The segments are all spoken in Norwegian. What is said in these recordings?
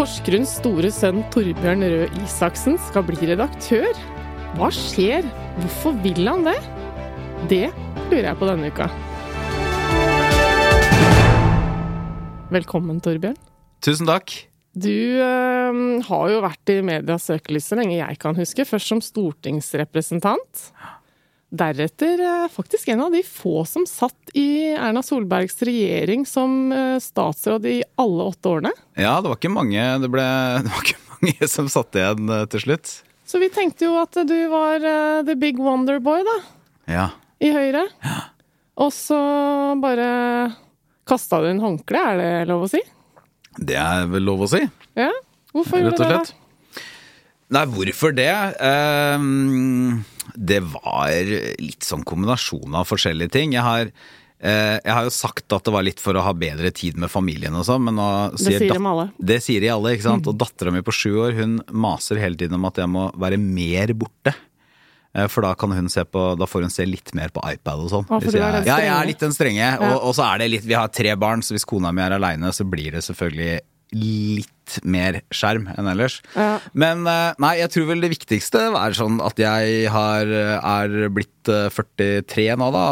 Porsgrunns store sønn Torbjørn Røe Isaksen skal bli redaktør. Hva skjer? Hvorfor vil han det? Det lurer jeg på denne uka. Velkommen, Torbjørn. Tusen takk. Du øh, har jo vært i medias søkelys så lenge jeg kan huske. Først som stortingsrepresentant. Deretter faktisk en av de få som satt i Erna Solbergs regjering som øh, statsråd i alle åtte årene. Ja, det var ikke mange det, ble, det var ikke mange som satt igjen uh, til slutt. Så vi tenkte jo at du var uh, the big wonder boy, da. Ja. I Høyre. Ja. Og så bare kasta du inn håndkle, er det lov å si? Det er vel lov å si. Ja, Hvorfor gjorde du det? Nei, hvorfor det? Um, det var litt sånn kombinasjon av forskjellige ting. Jeg har, eh, jeg har jo sagt at det var litt for å ha bedre tid med familien og sånn, men nå sier Det sier de alle. Det sier de alle, ikke sant. Mm. Og dattera mi på sju år, hun maser hele tiden om at jeg må være mer borte. Eh, for da kan hun se på, da får hun se litt mer på iPad og sånn. Ja, jeg er litt den strenge. Og, og, så er det litt Vi har tre barn, så hvis kona mi er aleine, så blir det selvfølgelig litt mer skjerm enn ellers. Ja. Men eh, nei, jeg tror vel det viktigste er sånn at jeg har, er blitt 43 eh, nå, da.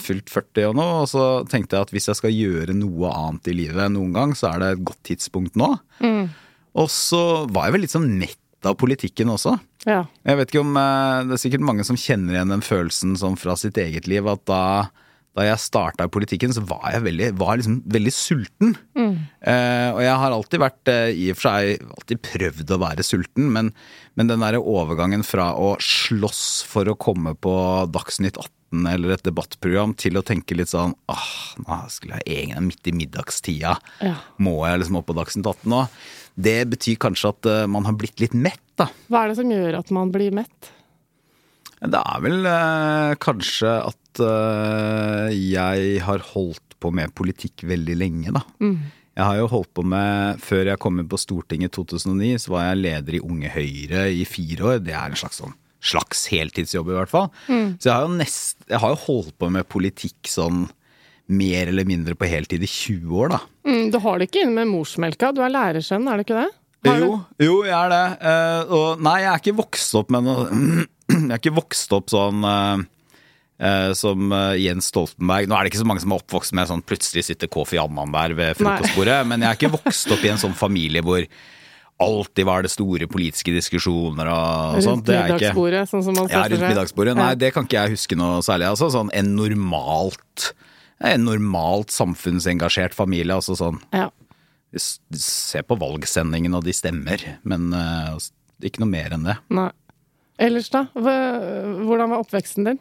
Fylt 40 og noe. Og så tenkte jeg at hvis jeg skal gjøre noe annet i livet noen gang, så er det et godt tidspunkt nå. Mm. Og så var jeg vel litt sånn mett av politikken også. Ja. Jeg vet ikke om eh, Det er sikkert mange som kjenner igjen den følelsen sånn fra sitt eget liv, at da, da jeg starta i politikken, så var jeg veldig, var liksom veldig sulten. Mm. Eh, og jeg har alltid vært, eh, i og for seg alltid prøvd å være sulten, men, men den derre overgangen fra å slåss for å komme på Dagsnytt 18 eller et debattprogram til å tenke litt sånn ah, nå skulle jeg egentlig midt i middagstida. Ja. Må jeg liksom opp på Dagsnytt 18 nå? Det betyr kanskje at uh, man har blitt litt mett, da. Hva er det som gjør at man blir mett? Det er vel uh, kanskje at uh, jeg har holdt på med politikk veldig lenge, da. Mm. Jeg har jo holdt på med, Før jeg kom inn på Stortinget i 2009, så var jeg leder i Unge Høyre i fire år. Det er en slags sånn slags heltidsjobb, i hvert fall. Mm. Så jeg har, jo nest, jeg har jo holdt på med politikk sånn mer eller mindre på heltid i 20 år, da. Mm, du har det ikke inne med morsmelka? Du er lærersønn, er det ikke det? Jo, jo, jeg er det. Uh, og nei, jeg er ikke vokst opp med noe Jeg er ikke vokst opp sånn uh, som Jens Stoltenberg. Nå er det ikke så mange som er oppvokst med sånn plutselig sitter Kofi Annan der ved frokostbordet, men jeg er ikke vokst opp i en sånn familie hvor alltid var det store politiske diskusjoner og, og sånt. Rundt middagsbordet, sånn som man ja, rundt middagsbordet. Nei, det kan ikke jeg huske noe særlig. Altså sånn en normalt en normalt samfunnsengasjert familie. altså sånn ja. Se på valgsendingen, og de stemmer, men uh, ikke noe mer enn det. Nei. Ellers, da? Hvordan var oppveksten din?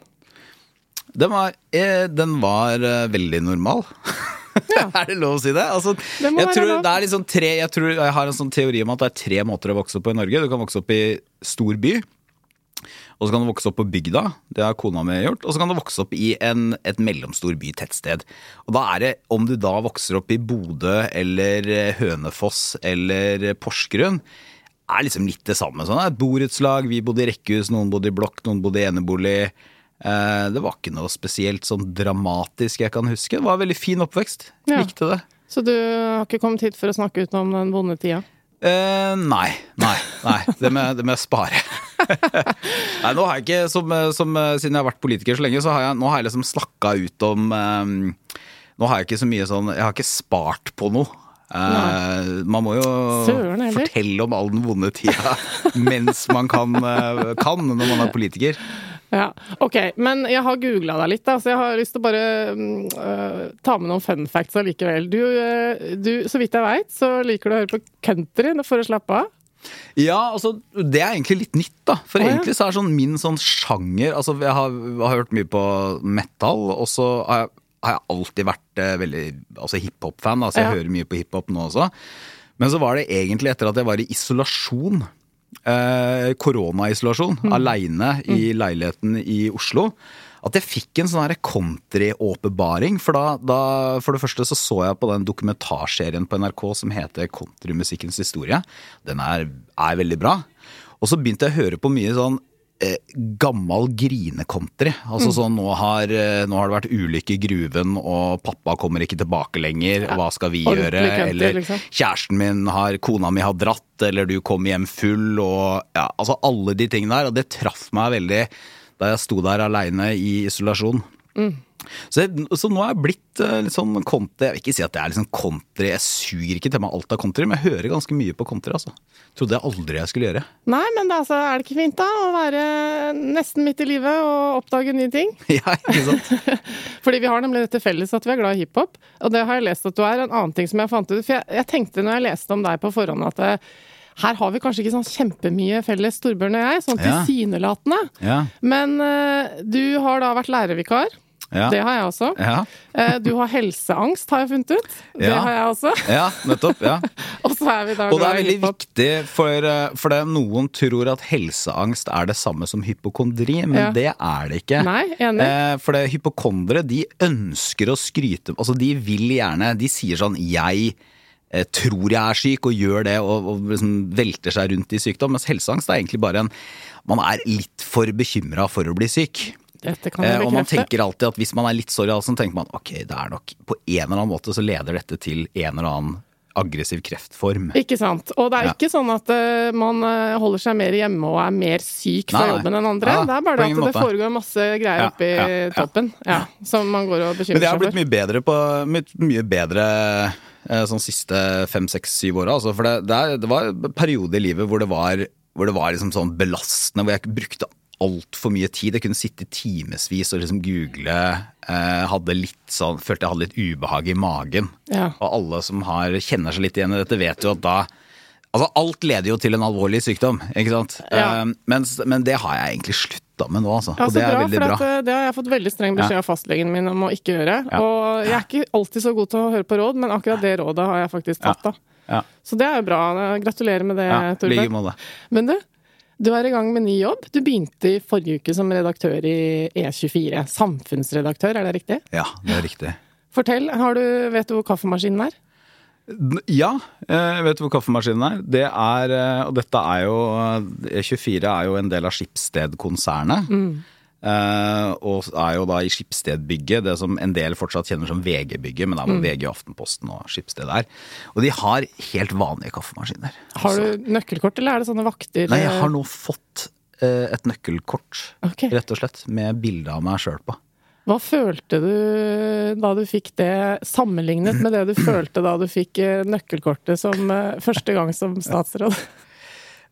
Den var, eh, den var uh, veldig normal. Ja. er det lov å si det? Altså, det jeg, tror det er liksom tre, jeg, tror jeg har en sånn teori om at det er tre måter å vokse opp på i Norge. Du kan vokse opp i stor by. Og så kan du vokse opp på bygda, det har kona mi gjort. Og så kan du vokse opp i en, et mellomstor by, tettsted. Og da er det, om du da vokser opp i Bodø eller Hønefoss eller Porsgrunn, er liksom litt det samme. Sånn, et borettslag, vi bodde i rekkehus, noen bodde i blokk, noen bodde i enebolig. Eh, det var ikke noe spesielt sånn dramatisk jeg kan huske. Det var en veldig fin oppvekst. Ja. Likte det. Så du har ikke kommet hit for å snakke ut om den vonde tida? Eh, nei. Nei. nei. Det må, det må jeg spare. nei, nå har jeg ikke, som, som, Siden jeg har vært politiker så lenge, så har jeg, nå har jeg liksom snakka ut om um, Nå har jeg ikke så mye sånn Jeg har ikke spart på noe. Uh, man må jo Søren fortelle om all den vonde tida mens man kan, kan når man er politiker. Ja, ok, Men jeg har googla deg litt, da, så jeg har lyst til å bare øh, ta med noen fun facts allikevel. Du, uh, du, så vidt jeg veit, så liker du å høre på country for å slappe av. Ja, altså, det er egentlig litt nytt, da. For oh, ja. egentlig så er sånn min sånn sjanger Altså, jeg har, har hørt mye på metal, og så har jeg, har jeg alltid vært eh, veldig altså hiphop-fan. Altså, jeg Ja. hører mye på hiphop nå også. Men så var det egentlig etter at jeg var i isolasjon. Eh, Koronaisolasjon. Mm. Aleine i leiligheten i Oslo. At jeg fikk en sånn country-åpenbaring. For da, da, for det første så så jeg på den dokumentarserien på NRK som heter Countrymusikkens historie. Den er, er veldig bra. Og så begynte jeg å høre på mye sånn eh, gammal grinecountry. Altså sånn nå har, eh, nå har det vært ulykke i gruven, og pappa kommer ikke tilbake lenger, ja. hva skal vi ordentlig gjøre? country, Eller liksom. kjæresten min har, kona mi har dratt, eller du kom hjem full, og ja, altså alle de tingene der. Og det traff meg veldig da jeg sto der aleine i isolasjon. Så, så nå er jeg blitt eh, litt sånn country Jeg vil ikke si at det er liksom country, jeg suger ikke til meg alt av country, men jeg hører ganske mye på country, altså. Trodde jeg aldri jeg skulle gjøre. Nei, men det, altså, er det ikke fint da å være nesten midt i livet og oppdage nye ting? ja, ikke sant? Fordi vi har nemlig det til felles at vi er glad i hiphop, og det har jeg lest at du er. En annen ting som jeg fant ut, for jeg, jeg tenkte når jeg leste om deg på forhånd at det, her har vi kanskje ikke sånn kjempemye felles, Torbjørn og jeg, sånn Ja. tilsynelatende. Ja. Men uh, du har da vært lærervikar. Ja. Det har jeg også. Ja, Eh, du har helseangst, har jeg funnet ut. Det Ja. har jeg også. ja nettopp. ja. Og så er vi da Og det er veldig viktig, for, eh, for det, noen tror at helseangst er det samme som hypokondri, men det er det ikke. Nei, enig. Eh, for det hypokondere, de ønsker å skryte Altså, de vil gjerne De sier sånn 'jeg tror jeg er syk', og gjør det, og, og liksom velter seg rundt i sykdom. Mens helseangst er egentlig bare en Man er litt for bekymra for å bli syk. Eh, og man tenker alltid at hvis man er litt sorry, så tenker man ok, det er nok på en eller annen måte så leder dette til en eller annen aggressiv kreftform. Ikke sant. Og det er Ja. ikke sånn at uh, man eh, holder seg mer hjemme og er mer syk fra Nei, nei. jobben enn andre. Ja, det er bare det at det måte. foregår masse greier Ja, oppi toppen ja, som man går og bekymrer seg for. Men det har blitt mye bedre på mye, mye bedre eh, sånn siste fem, seks, syv åra. Altså, for det, det, det var en periode i livet hvor det var, hvor det var liksom sånn belastende, hvor jeg brukte altfor mye tid. Jeg kunne sitte i timevis og liksom google. Eh, hadde litt sånn, følte jeg hadde litt ubehag i magen. Ja. Og alle som har, kjenner seg litt igjen i dette, vet jo at da Altså, alt leder jo til en alvorlig sykdom, ikke sant? Ja. Mens, men det har jeg egentlig slutta med nå, altså. Ja, og det er bra, veldig bra. at, eh, det har jeg fått veldig streng beskjed av fastlegen min om å ikke gjøre. Og jeg er ikke alltid så god til å høre på råd, men akkurat det rådet har jeg faktisk tatt. da. Ja. Så det er jo bra. Gratulerer med det, Ja, Torbjørn. Men du, du er i gang med ny jobb. Du begynte i forrige uke som redaktør i E24. Samfunnsredaktør, er det riktig? Ja, det er riktig. Fortell, har du, vet du hvor kaffemaskinen er? Ja, jeg vet du hvor kaffemaskinen er? Det er, eh, og dette er jo E24 er jo en del av Skipsted-konsernet. Eh, og er jo da i Skipsted-bygget, det som en del fortsatt kjenner som VG-bygget, men det er mm. VG, Aftenposten og Skipsted der. Og de har helt vanlige kaffemaskiner. Har du nøkkelkort, eller er det sånne vakter? Nei, jeg har nå fått uh, et nøkkelkort, okay. rett og slett, med bilde av meg sjøl på. Hva følte du da du fikk det, sammenlignet med det du følte da du fikk eh, nøkkelkortet som uh, første gang som statsråd?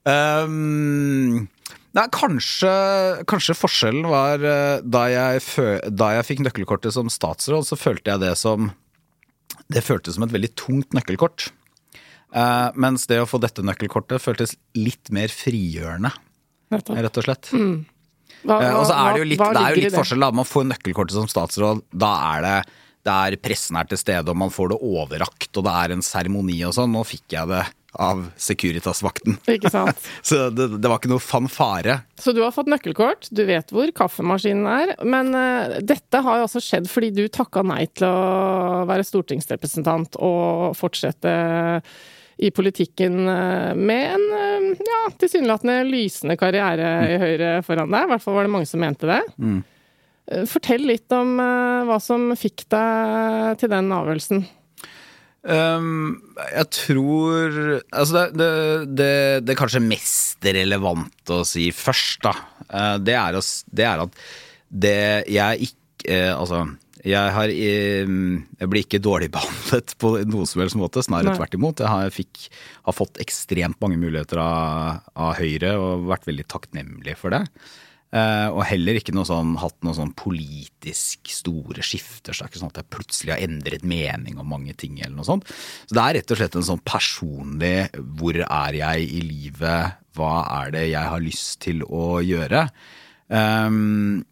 Um, nei, kanskje, kanskje forskjellen var eh, da jeg, da jeg fikk nøkkelkortet som statsråd, så følte jeg det som Det føltes som et veldig tungt nøkkelkort. Eh, mens det å få dette nøkkelkortet føltes litt mer frigjørende, rett og slett. Hva, Eh, og så er det jo litt, hva det er jo litt forskjell da. Man får nøkkelkortet som statsråd, da er det der pressen er til stede, og man får det overrakt, og det er en seremoni og sånn. Nå fikk jeg det av Securitas-vakten. Ikke sant? Så det, det var ikke noe fanfare. Så du har fått nøkkelkort, du vet hvor kaffemaskinen er. Men uh, dette har jo også skjedd fordi du takka nei til å være stortingsrepresentant og fortsette i politikken eh, med en eh, ja, tilsynelatende lysende karriere i Høyre foran deg. I hvert fall var det mange som mente det. Mm. Fortell litt om hva som fikk deg til den avgjørelsen. Um, jeg tror Altså, det, det, det, det kanskje mest relevante å si først, da, eh, det er, å, det er at det jeg ikke eh, Altså, Jeg, har, eh, jeg blir ikke dårlig behandlet på noen som helst måte, snarere tvert imot. Jeg har, fikk, har fått ekstremt mange muligheter av, av Høyre og vært veldig takknemlig for det. Eh, og heller ikke noe sånn, hatt noen sånn politisk store skifter. Så det er ikke sånn at jeg plutselig har endret mening om mange ting. eller noe sånt. Så det er rett og slett en sånn personlig hvor er jeg i livet, hva er det jeg har lyst til å gjøre. Um,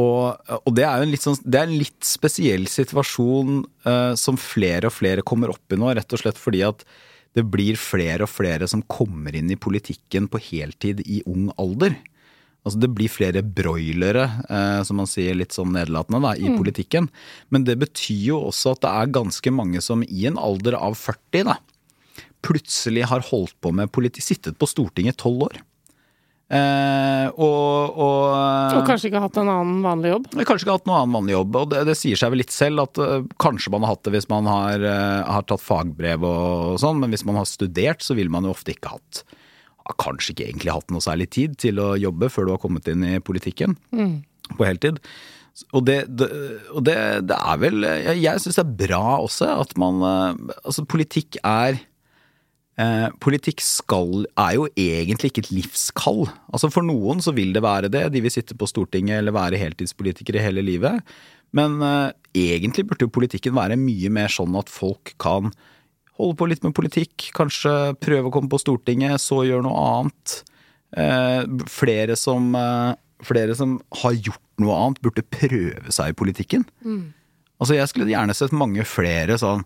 og, og det er jo en litt, sånn, det er en litt spesiell situasjon uh, som flere og flere kommer opp i nå, rett og slett fordi at det blir flere og flere som kommer inn i politikken på heltid i ung alder. Altså Det blir flere broilere, eh, som man sier litt sånn nedlatende, da, i politikken. Men det betyr jo også at det er ganske mange som i en alder av 40 da, plutselig har holdt på med politi sittet på Stortinget i tolv år. Eh, og, og, Og kanskje ikke hatt en annen vanlig jobb. kanskje ikke hatt noen annen vanlig jobb, og det, det sier seg vel litt selv at uh, kanskje man har hatt det hvis man har, uh, har tatt fagbrev og, sånn, men hvis man har studert, så vil man jo ofte ikke hatt kanskje ikke egentlig hatt noe særlig tid til å jobbe før du har kommet inn i politikken på heltid. Og det, det, og det, det er vel Jeg, syns det er bra også at man øh, Altså, politikk er Eh, politikk skal, er jo egentlig ikke et livskall. Altså For noen så vil det være det, de vil sitte på Stortinget eller være heltidspolitikere hele livet. Men eh, egentlig burde jo politikken være mye mer sånn at folk kan holde på litt med politikk, kanskje prøve å komme på Stortinget, så gjøre noe annet. Eh, flere, som, eh, flere som har gjort noe annet, burde prøve seg i politikken. Altså Jeg skulle gjerne sett mange flere sånn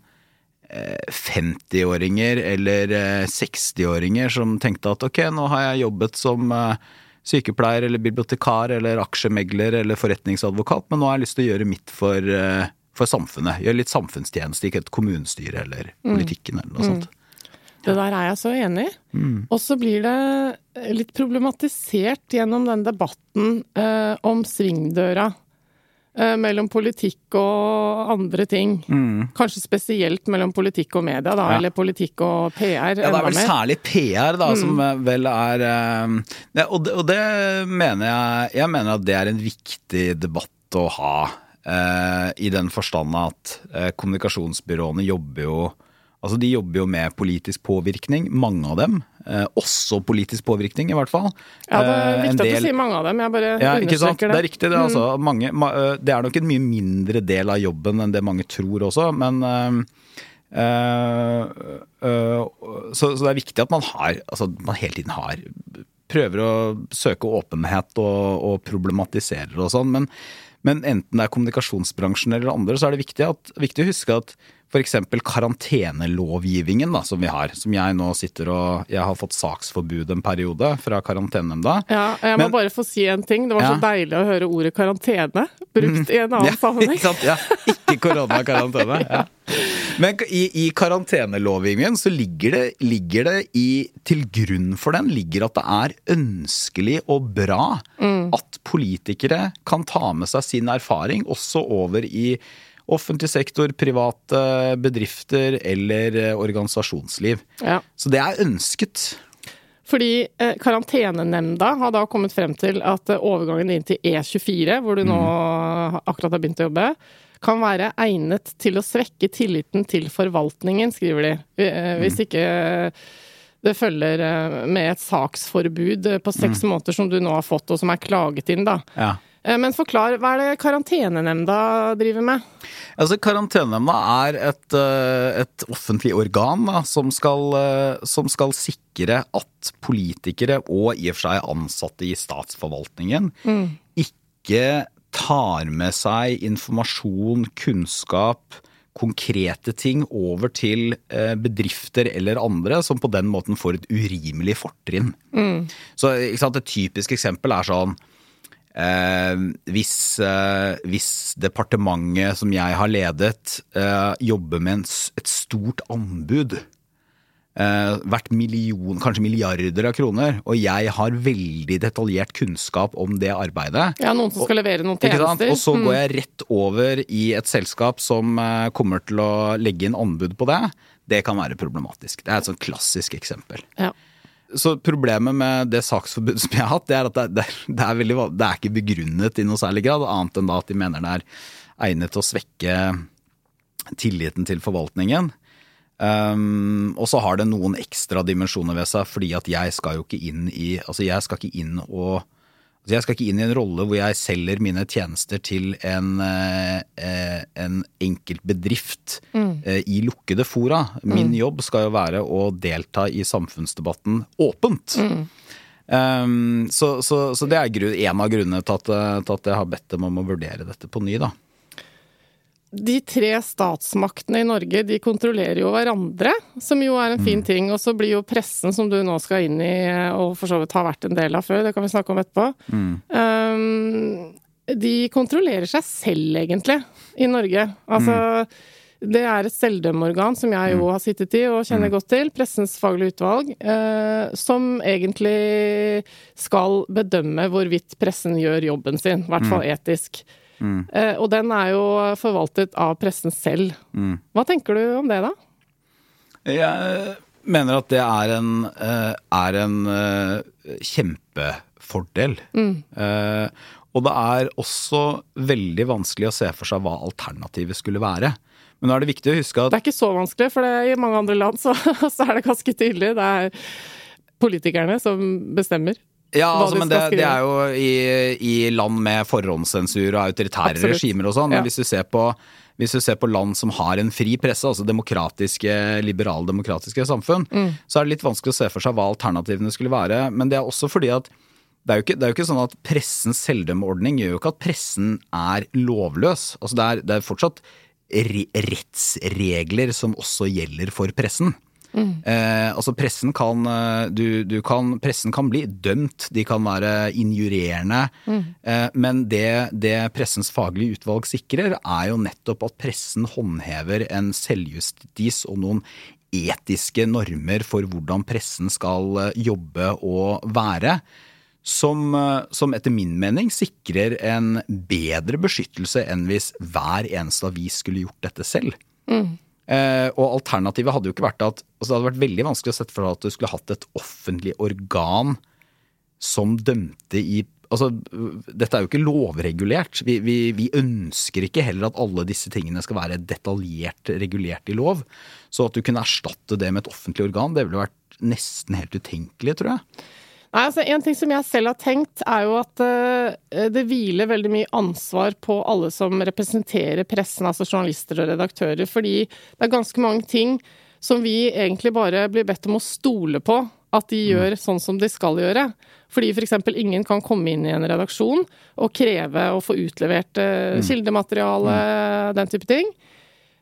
50-åringer eller eh, 60-åringer som tenkte at ok, nå har jeg jobbet som eh, sykepleier eller bibliotekar eller aksjemegler eller forretningsadvokat, men nå har jeg lyst til å gjøre mitt for, eh, for samfunnet. Gjør litt samfunnstjeneste, ikke et kommunestyre eller politikken eller noe sånt. Det der er jeg så enig i. Og så blir det litt problematisert gjennom den debatten eh, om svingdøra eh, mellom politikk og andre ting. Kanskje spesielt mellom politikk og media, da, Ja. eller politikk og PR. Ja, det er vel særlig PR da, som eh, vel er eh, og, det, og det mener jeg Jeg mener at det er en viktig debatt å ha. Eh, I den forstand at eh, kommunikasjonsbyråene jobber jo Altså De jobber jo med politisk påvirkning, mange av dem. Eh, også politisk påvirkning, i hvert fall. Ja, det er Eh, del... viktig at du sier mange av dem. Jeg bare ja, understreker Det det. er riktig. Det, er altså, mange, ma, øh, det er nok en mye mindre del av jobben enn det mange tror også, men øh, øh, så, så det er viktig at man har Altså man hele tiden har Prøver å søke åpenhet og, og problematiserer og sånn, men, men enten det er kommunikasjonsbransjen eller andre, så er det viktig, at, viktig å huske at f.eks. karantenelovgivningen da, som vi har, som jeg nå sitter og Jeg har fått saksforbud en periode fra karantenenemnda. Ja, jeg må Men- bare få si en ting. Det var så deilig å høre ordet karantene brukt i en annen Ja, sammenheng. ikke sant? Ja, ikke koronakarantene. Ja. Men i, i karantenelovgivningen så ligger det, ligger det i, til grunn for den ligger at det er ønskelig og bra at politikere kan ta med seg sin erfaring også over i offentlig sektor, private bedrifter eller eh, organisasjonsliv. Ja. Så det er ønsket. Fordi eh, Karantenenemnda har da kommet frem til at eh, overgangen inn til E24, hvor du nå akkurat har begynt å jobbe, kan være egnet til å svekke tilliten til forvaltningen, skriver de. Eh, Hvis ikke det følger med et saksforbud på seks måneder som du nå har fått, og som er klaget inn, da. Ja. Eh, Men forklar, hva er det Karantenenemnda driver med? Altså, Karantenenemnda er et, eh, et offentlig organ da, som, skal, eh, som skal sikre at politikere og i og for seg ansatte i statsforvaltningen ikke tar med seg informasjon, kunnskap, konkrete ting over til bedrifter eller andre som på den måten får et urimelig fortrinn. Så ikke sant, Et typisk eksempel er sånn Eh, hvis, eh, hvis departementet som jeg har ledet, eh, jobber med en, et stort anbud, eh, verdt million, kanskje milliarder av kroner, og jeg har veldig detaljert kunnskap om det arbeidet, Ja, noen som skal levere noen tjenester. Og så Mm. går jeg rett over i et selskap som eh, kommer til å legge inn anbud på det. Det kan være problematisk. Det er et sånn klassisk eksempel. Ja. Så problemet med det saksforbudet som jeg har hatt, det er at det, det, det, er, veldig, det er ikke begrunnet i noe særlig grad, annet enn da at de mener det er, egnet til å svekke tilliten til forvaltningen. Um, og så har det noen ekstra dimensjoner ved seg, fordi at jeg skal jo ikke inn i Altså, jeg skal ikke inn og altså jeg skal ikke inn i en rolle hvor jeg selger mine tjenester til en, eh, en enkelt bedrift Mm. eh, i lukkede fora. Min jobb skal jo være å delta i samfunnsdebatten åpent. Mm. Um, så, så, så det er en av grunnene til at, eh, til at jeg har bedt dem om å vurdere dette på ny. da. De tre statsmaktene i Norge de kontrollerer jo hverandre, som jo er en fin Mm. ting. Og så blir jo pressen, som du nå skal inn i, og for så vidt har vært en del av før, det kan vi snakke om etterpå, Mm. um, de kontrollerer seg selv, egentlig, i Norge. Altså, det er et selvdømmeorgan som jeg jo har sittet i og kjenner godt til, Pressens faglige utvalg, eh, som egentlig skal bedømme hvorvidt pressen gjør jobben sin, i hvert fall etisk. Eh, og den er jo forvaltet av pressen selv. Hva tenker du om det, da? Jeg mener at det er en, eh, er en eh, kjempefordel. Mm. Og det er også veldig vanskelig å se for seg hva alternativet skulle være. Men nå er det viktig å huske Det er ikke så vanskelig, for det, i mange andre land så, så er det ganske tydelig. Det er politikerne som bestemmer. Ja, altså, men det, det er jo i, i land med forhåndssensur og autoritære Absolutt. regimer og sånn. Ja. Hvis du ser på hvis du ser på land som har en fri presse, altså demokratiske, liberaldemokratiske samfunn, Mm. så er det litt vanskelig å se for seg hva alternativene skulle være. Men det er også fordi at det er ikke, det er jo ikke sånn at pressens selvdømmeordning gjør jo ikke at pressen er lovløs. Altså det er, det er fortsatt re rettsregler som også gjelder for pressen. Eh, altså pressen kan, eh, du, du kan, pressen kan bli dømt, de kan være injurierende. Eh, men det, det pressens faglige utvalg sikrer, er jo nettopp at pressen håndhever en selvjustis og noen etiske normer for hvordan pressen skal eh, jobbe og være. Som, eh, som etter min mening sikrer en bedre beskyttelse enn hvis hver eneste avis skulle gjort dette selv. Eh, og alternativet hadde jo ikke vært at altså Det hadde vært veldig vanskelig å sette for deg at du skulle hatt et offentlig organ som dømte i Altså, dette er jo ikke lovregulert. Vi, vi, vi ønsker ikke heller at alle disse tingene skal være detaljert regulert i lov. Så at du kunne erstatte det med et offentlig organ, det ville vært nesten helt utenkelig, tror jeg. Nei, altså En ting som jeg selv har tenkt, er jo at uh, det hviler veldig mye ansvar på alle som representerer pressen, altså journalister og redaktører. Fordi det er ganske mange ting som vi egentlig bare blir bedt om å stole på at de gjør sånn som de skal gjøre. Fordi f.eks. ingen kan komme inn i en redaksjon og kreve å få utlevert eh, kildemateriale, den type ting.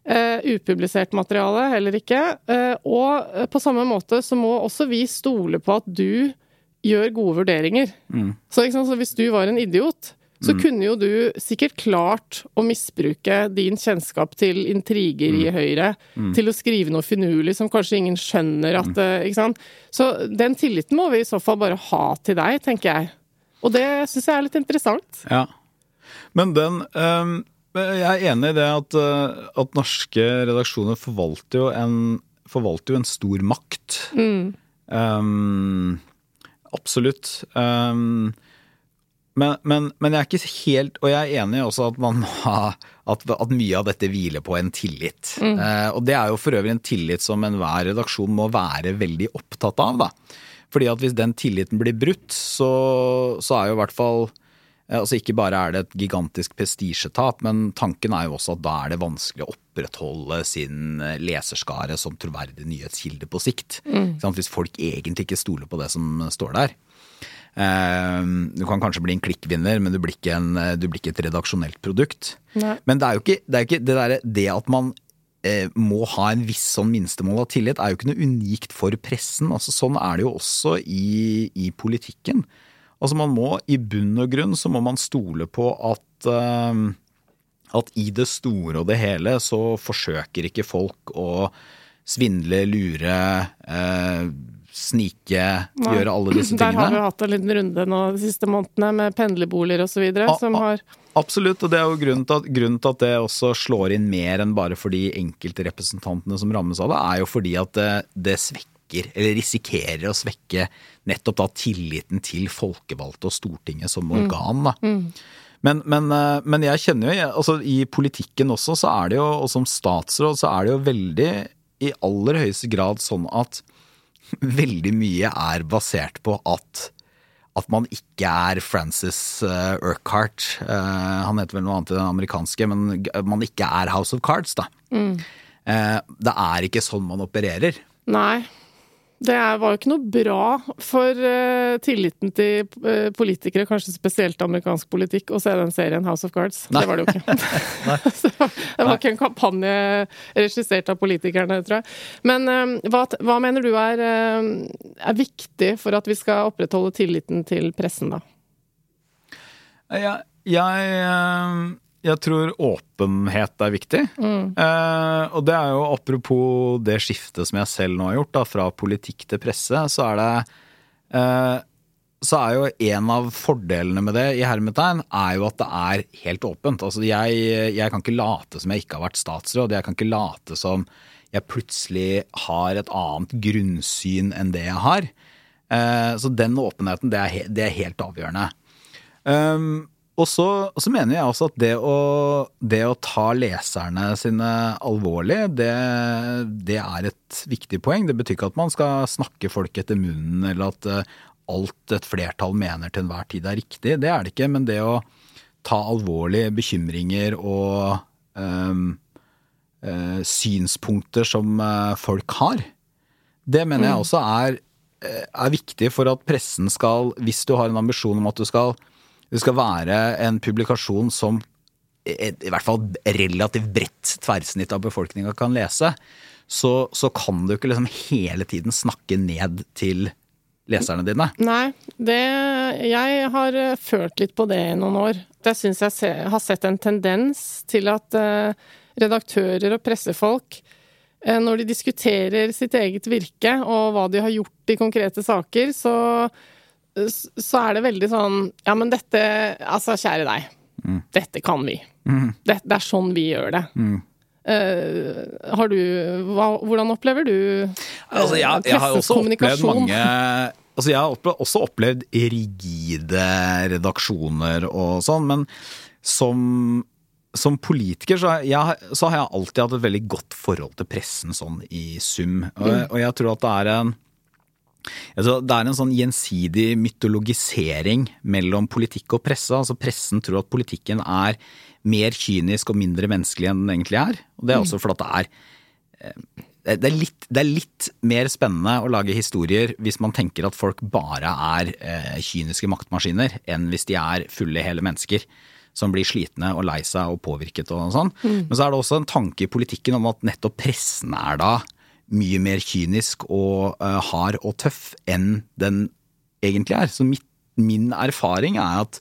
Uh, upublisert materiale heller ikke. Uh, og på samme måte så må også vi stole på at du gjør gode vurderinger. Så, ikke sant? så hvis du var en idiot, så kunne jo du sikkert klart å misbruke din kjennskap til intriger i Høyre til å skrive noe finurlig som kanskje ingen skjønner at eh, Ikke sant. Så den tilliten må vi i så fall bare ha til deg, tenker jeg. Og det syns jeg er litt interessant. Ja. Men den um, Jeg er enig i det at, øh, at norske redaksjoner forvalter jo en, forvalter jo en stor makt. Øhm, absolutt. Um, men, men, men jeg er ikke helt Og jeg er enig også at man at, at mye av dette hviler på en tillit. Eh, og det er jo for øvrig en tillit som enhver redaksjon må være veldig opptatt av. da. Fordi at hvis den tilliten blir brutt, så, så er jo i hvert fall Altså Ikke bare er det et gigantisk prestisjetap, men tanken er jo også at da er det vanskelig å opprettholde sin eh, leserskare som troverdig nyhetskilde på sikt. Mm. Hvis folk egentlig ikke stoler på det som står der. Eh, Du kan kanskje bli en klikkvinner, men du blir ikke, en, eh, du blir ikke et redaksjonelt produkt. Nei. Men det er jo ikke det, er ikke det, der, det at man eh, må ha en viss sånn minstemål av tillit, er jo ikke noe unikt for pressen. Altså, sånn er det jo også i, i politikken. Altså man må, I bunn og grunn så må man stole på at eh, at i det store og det hele så forsøker ikke folk å svindle, lure, eh, snike, Nei. gjøre alle disse tingene. Der har vi hatt en liten runde nå de siste månedene med pendlerboliger osv. Som har Absolutt, og det er jo grunnen til, at, grunnen til at det også slår inn mer enn bare for de enkelte representantene som rammes av det, er jo fordi at det, det svekker, eller risikerer å svekke nettopp da tilliten til folkevalgte og Stortinget som organ. da. Men, men, eh, men jeg kjenner jo altså, I politikken også, så er det jo, og som statsråd, så er det jo veldig i aller høyeste grad sånn at veldig mye er basert på at at man ikke er Francis uh, Urquhart. Eh, han heter vel noe annet i den amerikanske, men man ikke er House of Cards, da. Eh, det er ikke sånn man opererer. Nei. Det er- var jo ikke noe bra for uh, tilliten til uh, politikere, kanskje spesielt amerikansk politikk, å se den serien House of Cards. Nei. Det var det jo ikke. Så det var- ikke en kampanje regissert av politikerne, tror jeg. Men eh, hva, hva mener du er, eh, er viktig for at vi skal opprettholde tilliten til pressen, da? Jeg, jeg, jeg tror åpenhet er viktig. Eh, og det er jo apropos det skiftet som jeg selv nå har gjort, da, fra politikk til presse, så er det eh, så er jo en av fordelene med det i hermetegn, er jo at det er helt åpent. Altså jeg, jeg kan ikke late som jeg ikke har vært statsråd. Jeg kan ikke late som jeg plutselig har et annet grunnsyn enn det jeg har. Eh, Så den åpenheten, det er, det er helt avgjørende. Um, og så, og så mener jeg også at det å, det å ta leserne sine alvorlig, det, det er et viktig poeng. Det betyr ikke at man skal snakke folk etter munnen, eller at eh, alt et flertall mener til enhver tid er riktig. Det er det ikke. Men det å ta alvorlig bekymringer og um, eh, synspunkter som eh, folk har, det mener jeg også er er viktig for at pressen skal, hvis du har en ambisjon om at du skal, det skal være en publikasjon som i hvert fall relativt bredt tverrsnitt av befolkninga kan lese, så, så kan du ikke liksom hele tiden snakke ned til leserne dine. Nei, det Jeg har eh, følt litt på det i noen år. Jeg syns jeg se, har sett en tendens til at eh, redaktører og pressefolk, eh, når de diskuterer sitt eget virke og hva de har gjort i konkrete saker, så, så er det veldig sånn Ja, men dette Altså, kjære deg. Dette kan vi. Det, det er sånn vi gjør det. Eh, har du hva, Hvordan opplever du eh, Altså, jeg, jeg har også opplevd mange Altså, jeg har opplevd, også opplevd rigide redaksjoner og sånn, men som, som politiker så, jeg, så har jeg alltid hatt et veldig godt forhold til pressen sånn i sum. Og, og jeg tror at det er en Altså, det er en sånn gjensidig mytologisering mellom politikk og presse. Altså Pressen tror at politikken er mer kynisk og mindre menneskelig enn den egentlig er. Og det er også fordi det er eh, det er, litt, det er litt mer spennende å lage historier hvis man tenker at folk bare er eh, kyniske maktmaskiner, enn hvis de er fulle hele mennesker som blir slitne og lei seg og påvirket og sånn. Men så er det også en tanke i politikken om at nettopp pressen er da mye mer kynisk og eh, hard og tøff enn den egentlig er. Så mitt, min erfaring er at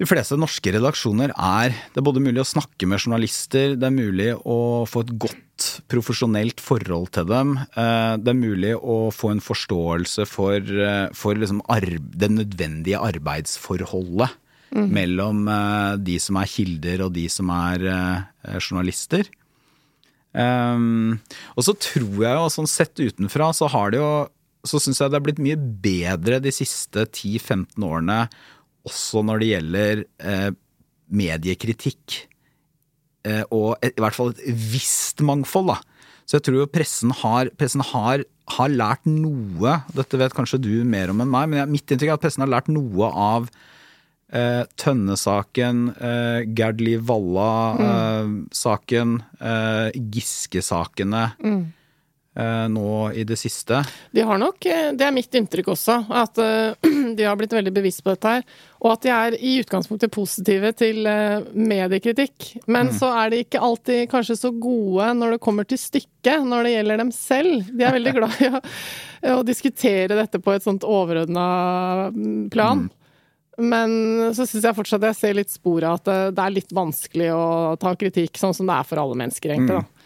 de fleste norske redaksjoner er Det er både mulig å snakke med journalister, det er mulig å få et godt profesjonelt forhold til dem. eh, Det er mulig å få en forståelse for, eh, for liksom det nødvendige arbeidsforholdet mellom eh, de som er kilder og de som er journalister. Um, og så tror jeg jo, sånn sett utenfra, så har det jo Så syns jeg det er blitt mye bedre de siste 10-15 årene, også når det gjelder eh, mediekritikk. Eh, og et, i hvert fall et visst mangfold, da. Så jeg tror jo pressen har, pressen har, har lært noe, dette vet kanskje du mer om enn meg, men jeg, mitt inntrykk er at pressen har lært noe av eh, Tønne-saken, eh, Gerd Liv Valla-saken, eh, Giske-sakene eh, nå i det siste. De har nok, eh, det er mitt inntrykk også, at eh, de har blitt veldig bevisst på dette her. Og at de er i utgangspunktet positive til eh, mediekritikk. Men så er de ikke alltid kanskje så gode når det kommer til stykket, når det gjelder dem selv. De er veldig glad i å, å diskutere dette på et sånt overordna mm, plan. Men så syns jeg fortsatt jeg ser litt spor av at det, er litt vanskelig å ta kritikk, sånn som det er for alle mennesker, egentlig. da.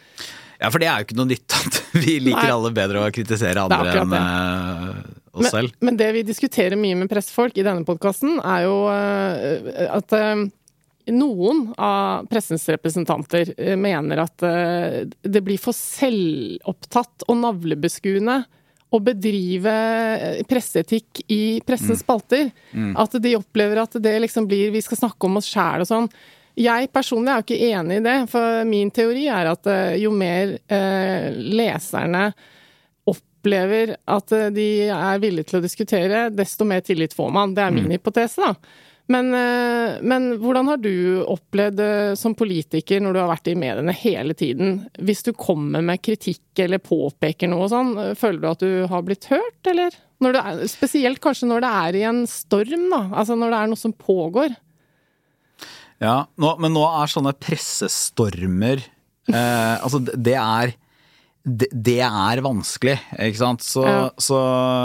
Ja, for det er jo ikke noe nytt at vi liker Nei. alle bedre å kritisere er andre enn eh, oss Men, selv. men det vi diskuterer mye med pressefolk i denne podkasten, er jo eh, at eh, noen av pressens representanter mener at det blir for selvopptatt og navlebeskuende å bedrive presseetikk i pressens spalter. At de opplever at det liksom blir Vi skal snakke om oss sjæl og sånn. Jeg personlig er jo ikke enig i det, for min teori er at eh, jo mer eh, leserne opplever at eh, de er villige til å diskutere, desto mer tillit får man. Det er min hypotese, da. Men, eh, men hvordan har du opplevd som politiker når du har vært i mediene hele tiden? Hvis du kommer med kritikk eller påpeker noe sånn, føler du at du har blitt hørt, eller? Er, spesielt kanskje når det er i en storm, da. Altså når det er noe som pågår. Ja, nå, men nå er sånne pressestormer eh, Altså, det er det, det er vanskelig, ikke sant? Så, Ja. så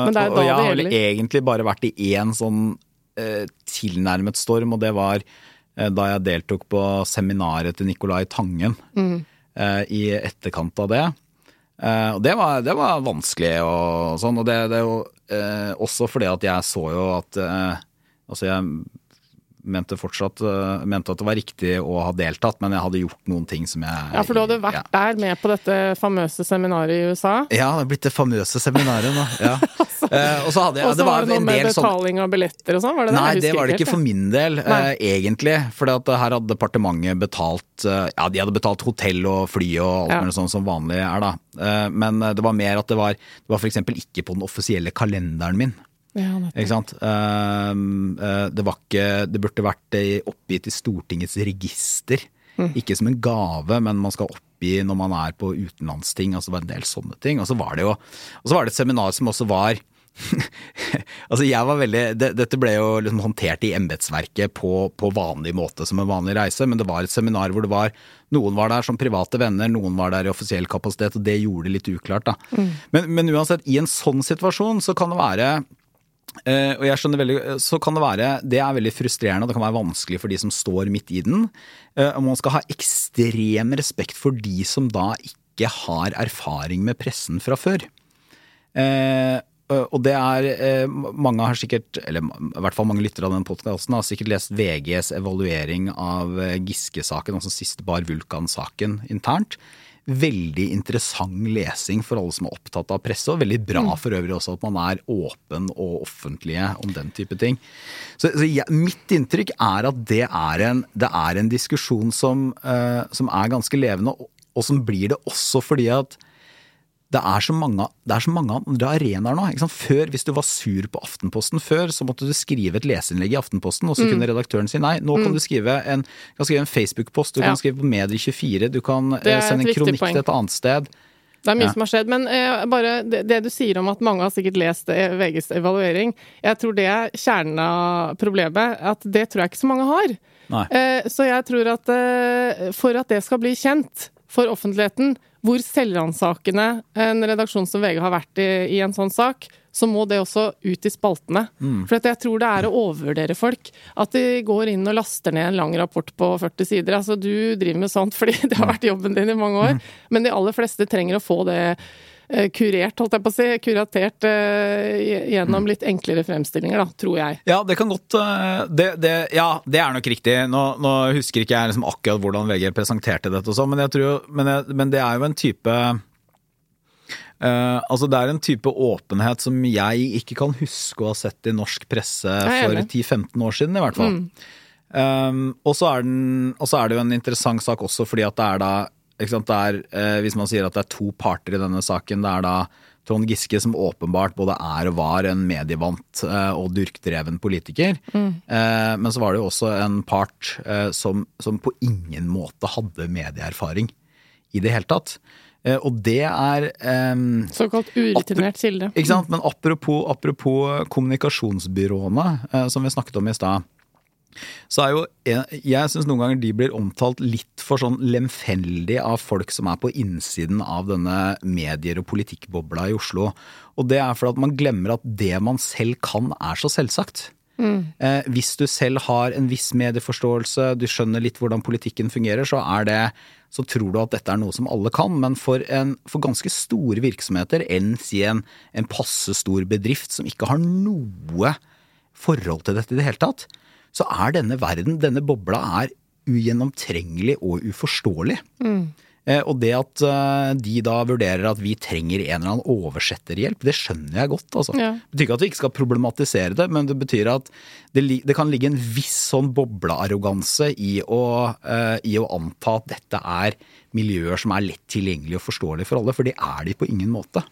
Men det Og da jeg har vel egentlig bare vært i én sånn eh, tilnærmet storm, og det var eh, da jeg deltok på seminaret til Nicolai Tangen Mm. eh, i etterkant av det. Eh, og det var, det var vanskelig og sånn, og det, det er jo eh, også fordi at jeg så jo at eh, Altså, jeg mente fortsatt eh, mente at det var riktig å ha deltatt, men jeg hadde gjort noen ting som jeg Ja, for du hadde vært ja. der med på dette famøse seminaret i USA. Ja, det er blitt det famøse seminaret nå. Ja. Eh, og så hadde jeg det var det noe en med del sånn betaling av billetter og sånn, var det det? Nei, det var det ikke for min del, eh, egentlig. For her hadde departementet betalt eh, Ja, de hadde betalt hotell og fly og alt Ja. sånn som vanlig er, da. Eh, men det var mer at det var Det var eksempel ikke på den offisielle kalenderen min. Ja. Ikke sant? Um, eh, det var ikke Det burde vært oppgitt i Stortingets register. Mm. Ikke som en gave, men man skal oppgi når man er på utenlandsting. Altså det var en del sånne ting. Og så var det jo Og så var det et seminar som også var altså jeg var veldig, det, Dette ble jo liksom håndtert i embetsverket på, på vanlig måte som en vanlig reise, men det var et seminar hvor det var Noen var der som private venner, noen var der i offisiell kapasitet, og det gjorde det litt uklart. da. Men, men uansett, i en sånn situasjon så kan det være Eh, og jeg skjønner veldig, så kan Det være, det er veldig frustrerende og det kan være vanskelig for de som står midt i den. Uh, og Man skal ha ekstrem respekt for de som da ikke har erfaring med pressen fra før. Uh, og det er eh, Mange har sikkert, eller i hvert fall mange lyttere av den podkasten, har sikkert lest VGs evaluering av eh, Giske-saken, altså siste Bar Vulkan-saken internt. Veldig interessant lesing for alle som er opptatt av presse, og veldig bra for øvrig også at man er åpen og offentlige om den type ting. Så, så jeg, mitt inntrykk er at det er en, det er en diskusjon som, uh, som er ganske levende, og, og som blir det også fordi at det er så mange, det er så mange andre arenaer nå. Før, hvis du var sur på Aftenposten før, så måtte du skrive et leseinnlegg i Aftenposten, og så kunne redaktøren si nei. Nå kan du skrive en, en Facebook-post, du Ja. kan skrive på Medier24, du kan eh, sende en kronikk poeng. til et annet sted. Det er mye Ja. som har skjedd. Men eh, bare det, det du sier om at mange har sikkert lest eh, VGs evaluering, jeg tror det er kjernen av problemet. At det tror jeg ikke så mange har. Eh, så jeg tror at eh, for at det skal bli kjent for offentligheten hvor selvransakende en redaksjon som VG har vært i, i en sånn sak, så må det også ut i spaltene. For at jeg tror det er å overvurdere folk. At de går inn og laster ned en lang rapport på 40 sider. Altså, du driver med sånt fordi det har vært jobben din i mange år, men de aller fleste trenger å få det kurert, holdt jeg på å si. Kuratert eh, gjennom litt enklere fremstillinger, da, tror jeg. Ja, det kan godt eh, det, det, Ja, det er nok riktig. Nå, nå husker ikke jeg liksom akkurat hvordan VG presenterte dette og sånn, men, men, men det er jo en type uh, altså Det er en type åpenhet som jeg ikke kan huske å ha sett i norsk presse for 10-15 år siden, i hvert fall. Um, og så er, den- og så er det jo en interessant sak også fordi at det er da er, eh, Hvis man sier at det er to parter i denne saken, det er da Trond Giske som åpenbart både er og var en medievant eh, og durkdreven politiker. Eh, men så var det jo også en part eh, som, som på ingen måte hadde medieerfaring i det hele tatt. Eh, og det er eh, Såkalt urutinert kilde. ikke sant? Men apropos, apropos kommunikasjonsbyråene, eh, som vi snakket om i stad. Så er jo, jeg, syns noen ganger de blir omtalt litt for sånn lemfeldig av folk som er på innsiden av denne medier- og politikkbobla i Oslo. Og det er fordi at man glemmer at det man selv kan er så selvsagt. Eh, hvis du selv har en viss medieforståelse, du skjønner litt hvordan politikken fungerer, så er det så tror du at dette er noe som alle kan, men for, en, for ganske store virksomheter, enn si en, en passe stor bedrift som ikke har noe forhold til dette i det hele tatt, så er denne verden, denne bobla, er ugjennomtrengelig og uforståelig. Eh, Eh, og det at eh, de da vurderer at vi trenger en eller annen oversetterhjelp, det skjønner jeg godt. altså. Ja. Det betyr ikke at vi ikke skal problematisere det, men det betyr at det, det kan ligge en viss sånn boblearroganse i, eh, i å anta at dette er miljøer som er lett tilgjengelige og forståelige for alle, for det er de på ingen måte.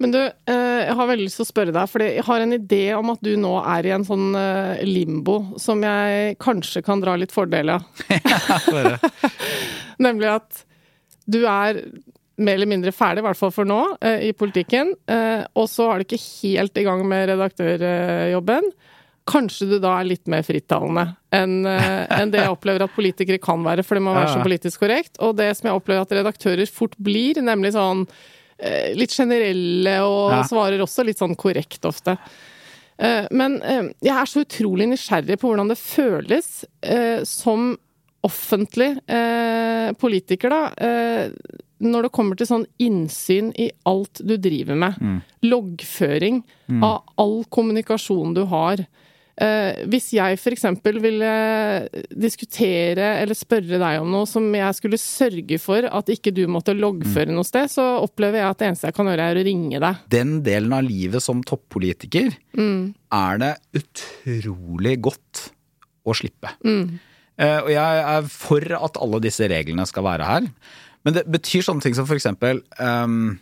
Men du, eh, jeg har veldig lyst til å spørre deg, for jeg har en idé om at du nå er i en sånn eh, limbo som jeg kanskje kan dra litt fordel av. Nemlig at du er mer eller mindre ferdig, i hvert fall for nå, eh, i politikken. Og så er du ikke helt i gang med redaktørjobben. Kanskje du da er litt mer frittalende enn en det jeg opplever at politikere kan være, for det må være så politisk korrekt. Og det som jeg opplever at redaktører fort blir, nemlig sånn litt generelle og Ja. svarer også litt sånn korrekt ofte. Eh, Men eh, jeg er så utrolig nysgjerrig på hvordan det føles eh, som offentlig eh, politiker, da. Eh, når det kommer til sånn innsyn i alt du driver med. Loggføring av all kommunikasjon du har. Eh, hvis jeg f.eks. ville diskutere eller spørre deg om noe som jeg skulle sørge for at ikke du måtte loggføre noe sted, så opplever jeg at det eneste jeg kan gjøre, er å ringe deg. Den delen av livet som toppolitiker er det utrolig godt å slippe. Eh, og jeg er for at alle disse reglene skal være her. Men det betyr sånne ting som for eksempel ehm,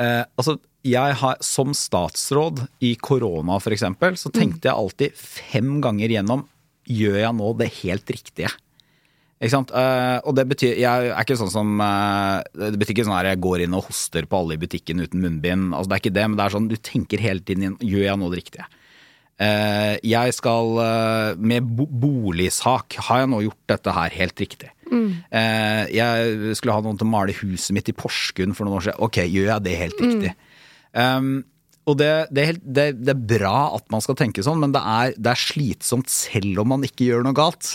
eh, Altså, jeg har som statsråd i korona eksempel, så tenkte jeg alltid fem ganger gjennom Gjør jeg nå det helt riktige? Ikke sant? Eh, og det betyr Jeg er ikke sånn som eh, Det betyr ikke sånn at jeg går inn og hoster på alle i butikken uten munnbind. Altså, det er ikke det, men det er sånn du tenker hele tiden Gjør jeg nå det riktige? Eh, jeg skal eh, Med bo boligsak har jeg nå gjort dette her helt riktig. Eh, jeg skulle ha noen til å male huset mitt i Porsgrunn for noen år siden. Ok, gjør jeg det helt riktig? Um, og det, det, er helt, det, det er bra at man skal tenke sånn, men det er, det er slitsomt selv om man ikke gjør noe galt.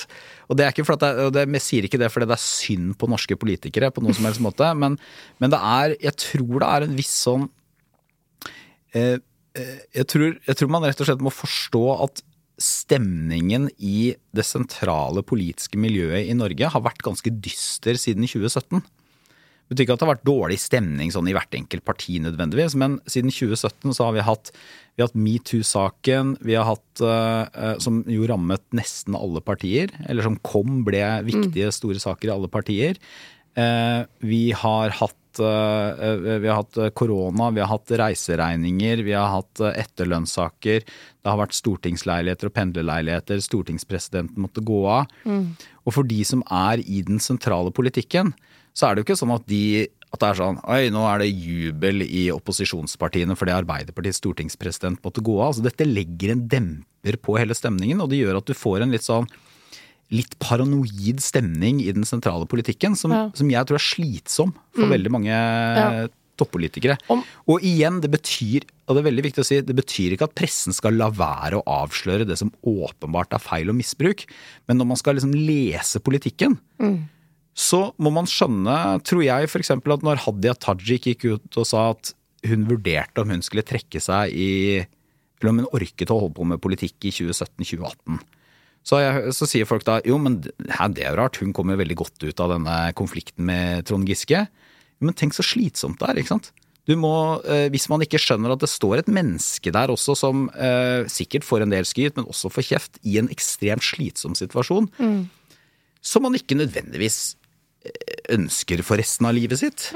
Og det er ikke for at det, det, Jeg sier ikke det fordi det er synd på norske politikere, på noen som helst måte, men, men det er Jeg tror det er en viss sånn eh, jeg, tror, jeg tror man rett og slett må forstå at stemningen i det sentrale politiske miljøet i Norge har vært ganske dyster siden 2017. Det betyr ikke at det har vært dårlig stemning sånn i hvert enkelt parti nødvendigvis, men siden 2017 så har vi hatt, vi har hatt metoo-saken, vi har hatt eh, eh, som jo rammet nesten alle partier, eller som kom, ble viktige, store saker i alle partier. Uh, vi har hatt eh, vi har hatt korona, vi har hatt reiseregninger, vi har hatt eh, etterlønnssaker. Det har vært stortingsleiligheter og pendlerleiligheter. Stortingspresidenten måtte gå av. Og for de som er i den sentrale politikken, så er det jo ikke sånn at de at det er sånn Oi, nå er det jubel i opposisjonspartiene fordi Arbeiderpartiets stortingspresident måtte gå av. Altså, dette legger en demper på hele stemningen, og det gjør at du får en litt sånn litt paranoid stemning i den sentrale politikken, som, Ja. som jeg tror er slitsom for veldig mange Ja. toppolitikere. Om- Og igjen, det betyr, og det er veldig viktig å si, det betyr ikke at pressen skal la være å avsløre det som åpenbart er feil og misbruk, men når man skal liksom lese politikken, så må man skjønne, tror jeg f.eks. at når Hadia Tajik gikk ut og sa at hun vurderte om hun skulle trekke seg i Eller om hun orket å holde på med politikk i 2017-2018. Så, jeg, så sier folk da jo, men hæ, det er jo rart, hun kommer veldig godt ut av denne konflikten med Trond Giske. Men tenk så slitsomt det er, ikke sant. Du må, eh, Hvis man ikke skjønner at det står et menneske der også som eh, sikkert får en del skryt, men også får kjeft, i en ekstremt slitsom situasjon, som man ikke nødvendigvis eh, ønsker for resten av livet sitt.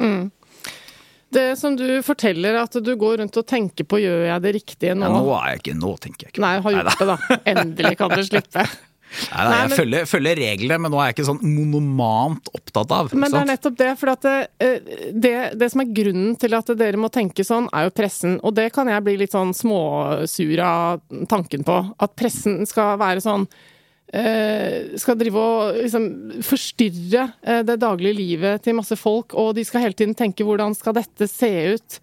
Det som du forteller, at du går rundt og tenker på gjør jeg det riktige nå? Ja, nå er jeg ikke, nå tenker jeg ikke Nei, har gjort det, da. Endelig kan du slippe. Nei, nei, Nei, jeg men- følger, følger reglene, men nå er jeg ikke sånn monomant opptatt av. Men Men det er nettopp det. For at det, eh, det, det som er grunnen til at dere må tenke sånn, er jo pressen. Og det kan jeg bli litt sånn småsur av tanken på. At pressen skal være sånn Skal drive og liksom forstyrre eh, det daglige livet til masse folk, og de skal hele tiden tenke hvordan skal dette se ut?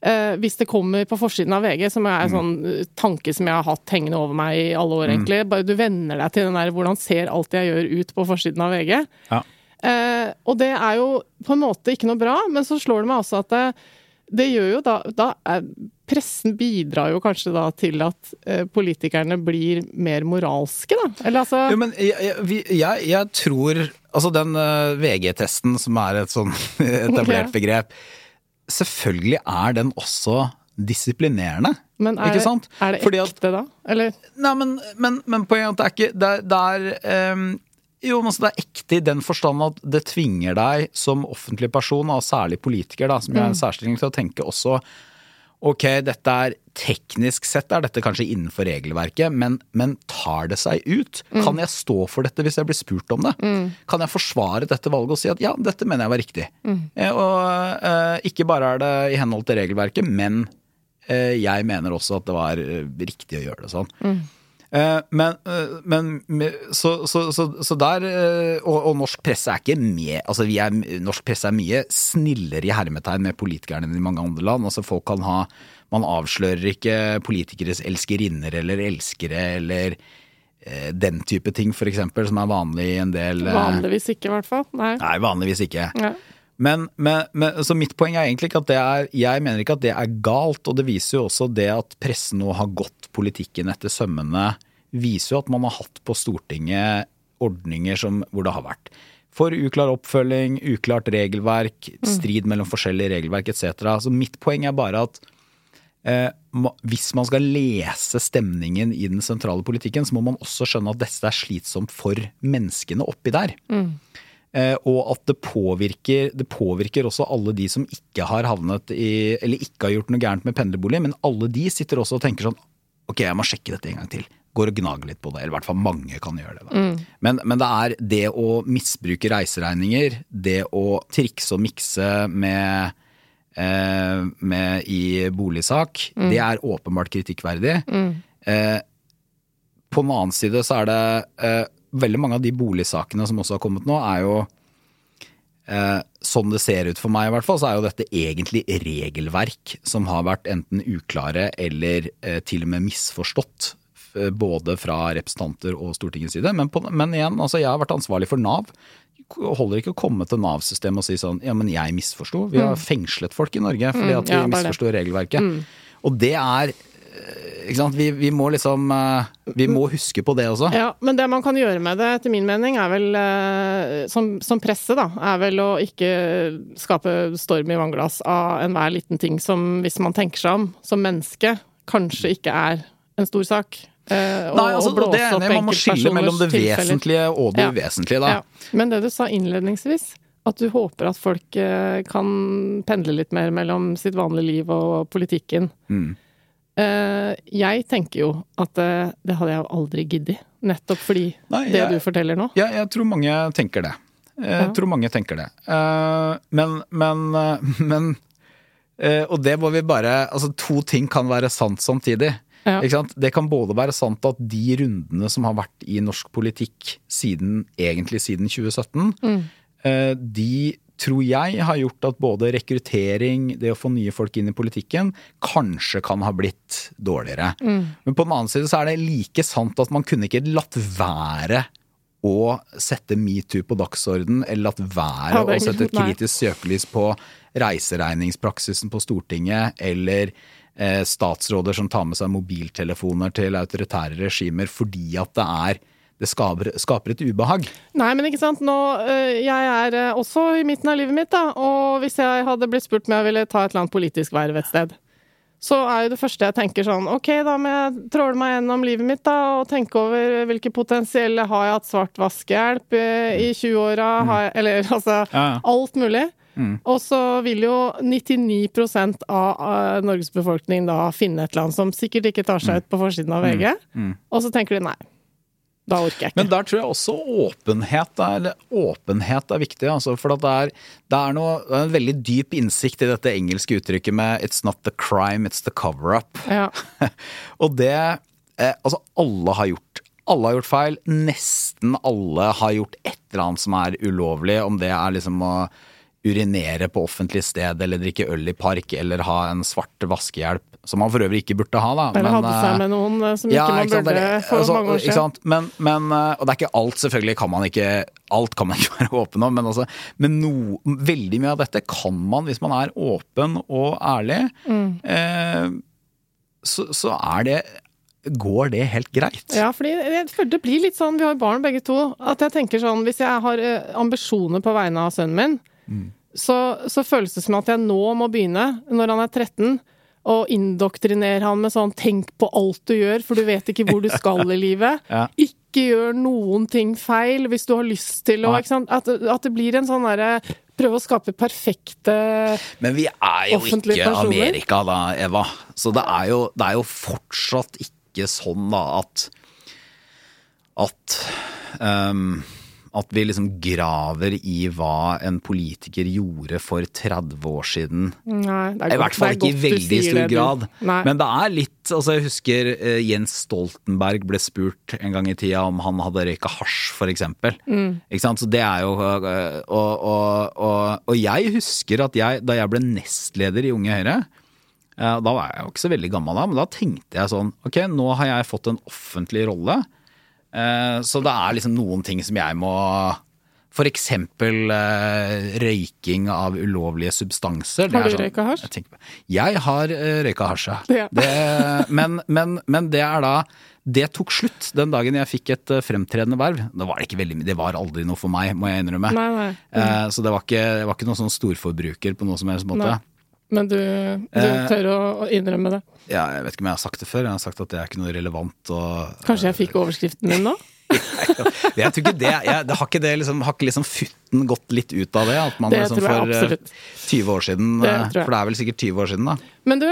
Eh, hvis det kommer på forsiden av VG, som er en sånn eh, tanke som jeg har hatt hengende over meg i alle år, egentlig. Bare du venner deg til den der 'hvordan ser alt jeg gjør ut på forsiden av VG'. Ja. Eh, og det er jo på en måte ikke noe bra, men så slår det meg også at det, gjør jo da, da er, Pressen bidrar jo kanskje da til at eh, politikerne blir mer moralske, da. Eller altså Jo, men jeg, jeg, jeg, jeg tror Altså den uh, VG-testen, som er et sånn etablert okay. begrep, selvfølgelig er den også disiplinerende. Men er, ikke sant? er det ekte at- da? Eller Nei, men, men, men poenget er at det er ikke Det det er ehm, Jo, men altså, det er ekte i den forstand at det tvinger deg som offentlig person, og særlig politiker, da, som jeg er en særstilling, til å tenke også Ok, dette er teknisk sett er dette kanskje innenfor regelverket, men, men tar det seg ut? Kan jeg stå for dette hvis jeg blir spurt om det? Kan jeg forsvare dette valget og si at ja, dette mener jeg var riktig? Mm. og uh, ikke bare er det i henhold til regelverket, men uh, jeg mener også at det var eh, riktig å gjøre det sånn. Eh, men, eh, men så, så, så, så der eh, og, og norsk presse er ikke med altså vi er, Norsk presse er mye snillere i hermetegn med politikerne enn i mange andre land. altså folk kan ha Man avslører ikke politikeres elskerinner eller elskere eller den type ting, for eksempel, som er vanlig i en del vanligvis ikke, i hvert fall? Nei. Nei, vanligvis ikke. Ja. Men, men, men, så mitt poeng er egentlig ikke at det er Jeg mener ikke at det er galt, og det viser jo også det at pressen nå har gått politikken etter sømmene, viser jo at man har hatt på Stortinget ordninger som, hvor det har vært for uklar oppfølging, uklart regelverk, strid mellom forskjellige regelverk etc. Så mitt poeng er bare at eh, hvis man skal lese stemningen i den sentrale politikken, så må man også skjønne at dette er slitsomt for menneskene oppi der. Eh, og at det påvirker, det påvirker også alle de som ikke har havnet i Eller ikke har gjort noe gærent med pendlerbolig, men alle de sitter også og tenker sånn Ok, jeg må sjekke dette en gang til. Går og gnager litt på det. Eller i hvert fall mange kan gjøre det. Da. Men, men det er det å misbruke reiseregninger, det å trikse og mikse med eh, med i boligsak, det er åpenbart kritikkverdig. Eh, på den annen side så er det eh, veldig mange av de boligsakene som også har kommet nå, er jo eh, Sånn det ser ut for meg i hvert fall, så er jo dette egentlig regelverk som har vært enten uklare eller eh, til og med misforstått. Både fra representanter og Stortingets side. Men, på, men igjen, altså jeg har vært ansvarlig for Nav. Holder ikke å komme til Nav-systemet og si sånn ja, men jeg misforsto. Vi har fengslet folk i Norge fordi at vi Mm. ja, misforsto regelverket. Og det er eh? Vi, vi må liksom eh, Vi må huske på det også. Ja, men det man kan gjøre med det, etter min mening, er vel eh, som, som presse, da, er vel å ikke skape storm i vannglass av enhver liten ting som, hvis man tenker seg om, som menneske, kanskje ikke er en stor sak. Eh, og- Nei, altså, og det er enig, Man må skille mellom det tilfeller. vesentlige og det Ja. uvesentlige. Da. Ja. Men det du sa innledningsvis, at du håper at folk eh, kan pendle litt mer mellom sitt vanlige liv og politikken. Mm. Eh, jeg tenker jo at eh, det hadde jeg aldri giddet, nettopp fordi Nei, det du forteller nå. Ja, jeg tror mange tenker det. Jeg Ja. tror mange tenker det. Eh, men, men, men Og det må vi bare Altså, to ting kan være sant samtidig. Ja. Ikke sant? Det kan både være sant at de rundene som har vært i norsk politikk siden, egentlig siden 2017, Mm. de tror jeg har gjort at både rekruttering, det å få nye folk inn i politikken, kanskje kan ha blitt dårligere. Mm. Men på den annen side så er det like sant at man kunne ikke latt være å sette metoo på dagsorden, eller latt være å sette et kritisk søkelys på reiseregningspraksisen på Stortinget, eller eh, statsråder som tar med seg mobiltelefoner til autoritære regimer fordi at det er det skaper, skaper et ubehag. Nei, men ikke sant. Nå, øh, jeg er øh, også i midten av livet mitt, da. Og hvis jeg hadde blitt spurt om jeg ville ta et eller annet politisk verv et sted, så er jo det første jeg tenker sånn Ok, da må jeg tråle meg gjennom livet mitt da, og tenke over hvilke potensielle Har jeg hatt svart vaskehjelp øh, i 20-åra? Har Eller altså Ja, alt mulig. Og så vil jo 99% av øh, Norges befolkning da finne et eller annet som sikkert ikke tar seg ut på forsiden av VG, og så tenker de nei. Da orker jeg ikke. Men der tror jeg også åpenhet er, åpenhet er viktig. Altså, for at det, er, det, er noe, det er en veldig dyp innsikt i dette engelske uttrykket med 'it's not the crime, it's the cover-up'. Ja. Og det eh, Altså, alle har gjort alle har gjort feil. Nesten alle har gjort et eller annet som er ulovlig. Om det er liksom å urinere på offentlig sted, eller drikke øl i park, eller ha en svart vaskehjelp. Som man for øvrig ikke burde ha, da. Eller hadde eh, seg med noen som som ikke man ikke burde for altså, mange år ikke siden. sant? Men, men, eh, og det er ikke alt, selvfølgelig kan man ikke Alt kan man ikke være åpen om, men, altså, men no, veldig mye av dette kan man hvis man er åpen og ærlig. Mm. Eh, så, så er det går det helt greit? Ja, fordi jeg føler det blir litt sånn, vi har barn begge to, at jeg tenker sånn Hvis jeg har eh, ambisjoner på vegne av sønnen min, så, så føles det som at jeg nå må begynne, når han er 13, og indoktrinere han med sånn 'tenk på alt du gjør, for du vet ikke hvor du skal i livet'. Ja. Ikke gjør noen ting feil hvis du har lyst til å? At, at det blir en sånn derre Prøve å skape perfekte Men vi er jo ikke personer. Amerika da, Eva. Så det er jo, det er jo fortsatt ikke sånn da at At ehm, At vi liksom graver i hva en politiker gjorde for 30 år siden. Nei, det er I hvert fall ikke i veldig stor det, grad. Nei. Men det er litt altså Jeg husker eh, Jens Stoltenberg ble spurt en gang i tida om han hadde røyka hasj, eksempel. Mm. Ikke sant? Så det er jo eh, og, og, og, og jeg husker at jeg, da jeg ble nestleder i Unge Høyre eh, Da var jeg jo ikke så veldig gammel da, men da tenkte jeg sånn Ok, nå har jeg fått en offentlig rolle. Eh, Så det er liksom noen ting som jeg må For eksempel eh, røyking av ulovlige substanser. Har du sånn- røyka hasj? Jeg, jeg har uh, røyka hasj, ja. Det, men, men, men det er da Det tok slutt den dagen jeg fikk et eh, fremtredende verv. Det var veldig det var aldri noe for meg, må jeg innrømme. Nei, nei. Eh, så det var ikke, det var ikke noen sånn storforbruker på noe som helst måte. Nei. Men du, du Eh, tør å, å innrømme det. Ja, jeg vet ikke om jeg har sagt det før. Jeg har sagt at det er ikke noe relevant. Og, Kanskje jeg fikk overskriften din nå? jeg tror ikke det, jeg, det har ikke det liksom, har ikke liksom futten gått litt ut av det? At man Det liksom for eh, absolutt. 20 år siden Det eh. For det er vel sikkert 20 år siden, da. Men du,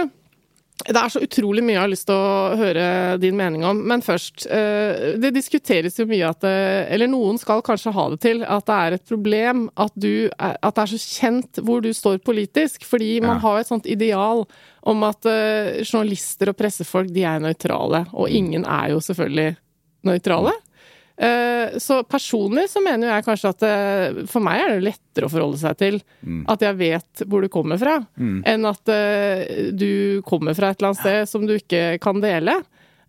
det er så utrolig mye jeg har lyst til å høre din mening om. Men først, eh, det diskuteres jo mye at det, Eller noen skal kanskje ha det til at det er et problem at, du er, at det er så kjent hvor du står politisk. Fordi man Ja. har et sånt ideal om at eh, journalister og pressefolk de er nøytrale. Og ingen er jo selvfølgelig nøytrale. Eh, Så personlig så mener jo jeg kanskje at det, for meg er det lettere å forholde seg til at jeg vet hvor du kommer fra, enn at eh, du kommer fra et eller annet sted som du ikke kan dele.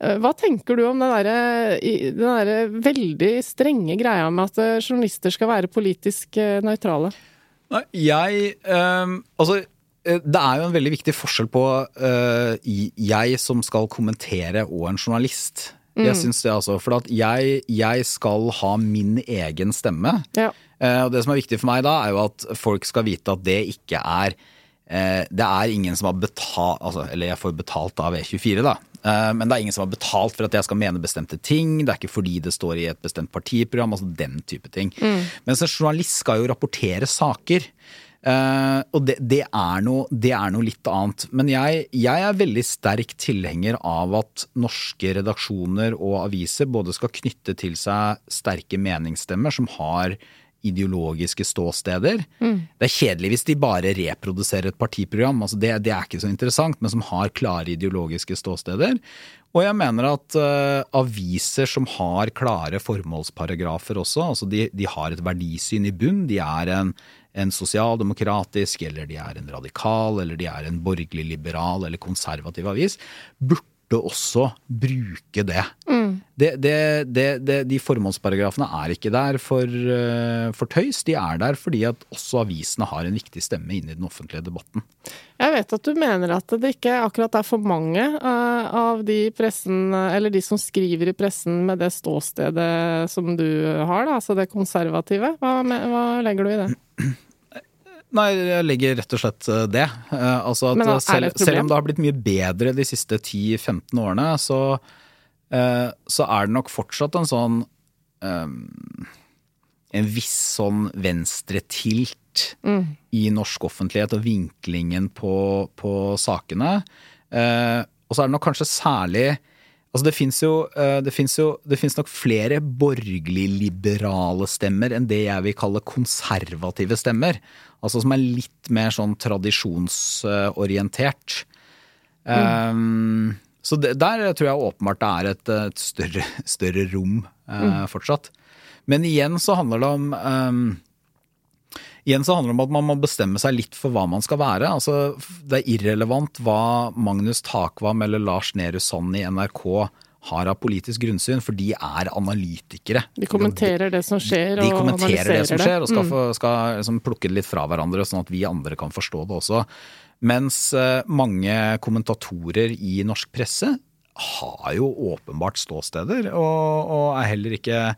Eh, Hva tenker du om den derre der veldig strenge greia med at eh, journalister skal være politisk eh, nøytrale? Nei, jeg um, Altså, eh, det er jo en veldig viktig forskjell på uh, jeg som skal kommentere, og en journalist. Jeg syns det, altså. For at jeg, jeg skal ha min egen stemme. Ja. Eh, og det som er viktig for meg da, er jo at folk skal vite at det ikke er eh, Det er ingen som har betalt altså, Eller jeg får betalt av E24, da. Eh, men det er ingen som har betalt for at jeg skal mene bestemte ting. Det er ikke fordi det står i et bestemt partiprogram. altså Den type ting. Mens en journalist skal jo rapportere saker. Eh, og det, det, er noe, det er noe litt annet. Men jeg, jeg er veldig sterk tilhenger av at norske redaksjoner og aviser både skal knytte til seg sterke meningsstemmer som har ideologiske ståsteder. Det er kjedelig hvis de bare reproduserer et partiprogram, altså det, det er ikke så interessant, men som har klare ideologiske ståsteder. Og jeg mener at uh, aviser som har klare formålsparagrafer også, altså de, de har et verdisyn i bunn, de er en, en sosialdemokratisk, eller de er en radikal, eller de er en borgerlig liberal eller konservativ avis, burde også bruke det. Det, det, det, det. De formålsparagrafene er ikke der for, eh, for tøys, de er der fordi at også avisene har en viktig stemme inn i den offentlige debatten. Jeg vet at du mener at det ikke akkurat er for mange eh, av de pressen, eller de som skriver i pressen med det ståstedet som du har, da, altså det konservative. Hva, hva legger du i det? Nei, jeg legger rett og slett eh, det. Eh, altså at selv, selv om det har blitt mye bedre de siste 10-15 årene, så, eh, så er det nok fortsatt en sånn En viss sånn venstretilt Mm. i norsk offentlighet og vinklingen på, på sakene. Eh, og så er det nok kanskje særlig Altså det fins jo, eh, det finnes jo det nok flere borgerlig-liberale stemmer enn det jeg vil kalle konservative stemmer. Altså som er litt mer sånn tradisjonsorientert. Um, så det, der tror jeg åpenbart det er et, et større, større rom eh, fortsatt. Men igjen så handler det om um, Igjen så handler det om at man må bestemme seg litt for hva man skal være. Altså, det er irrelevant hva Magnus Takvam eller Lars Nehru Sand i NRK har av politisk grunnsyn, for de er analytikere. De kommenterer det som skjer, De og kommenterer det som skjer, og skal, Mm. få, skal liksom plukke det litt fra hverandre, sånn at vi andre kan forstå det også. Mens eh, mange kommentatorer i norsk presse har jo åpenbart ståsteder, og, og er heller ikke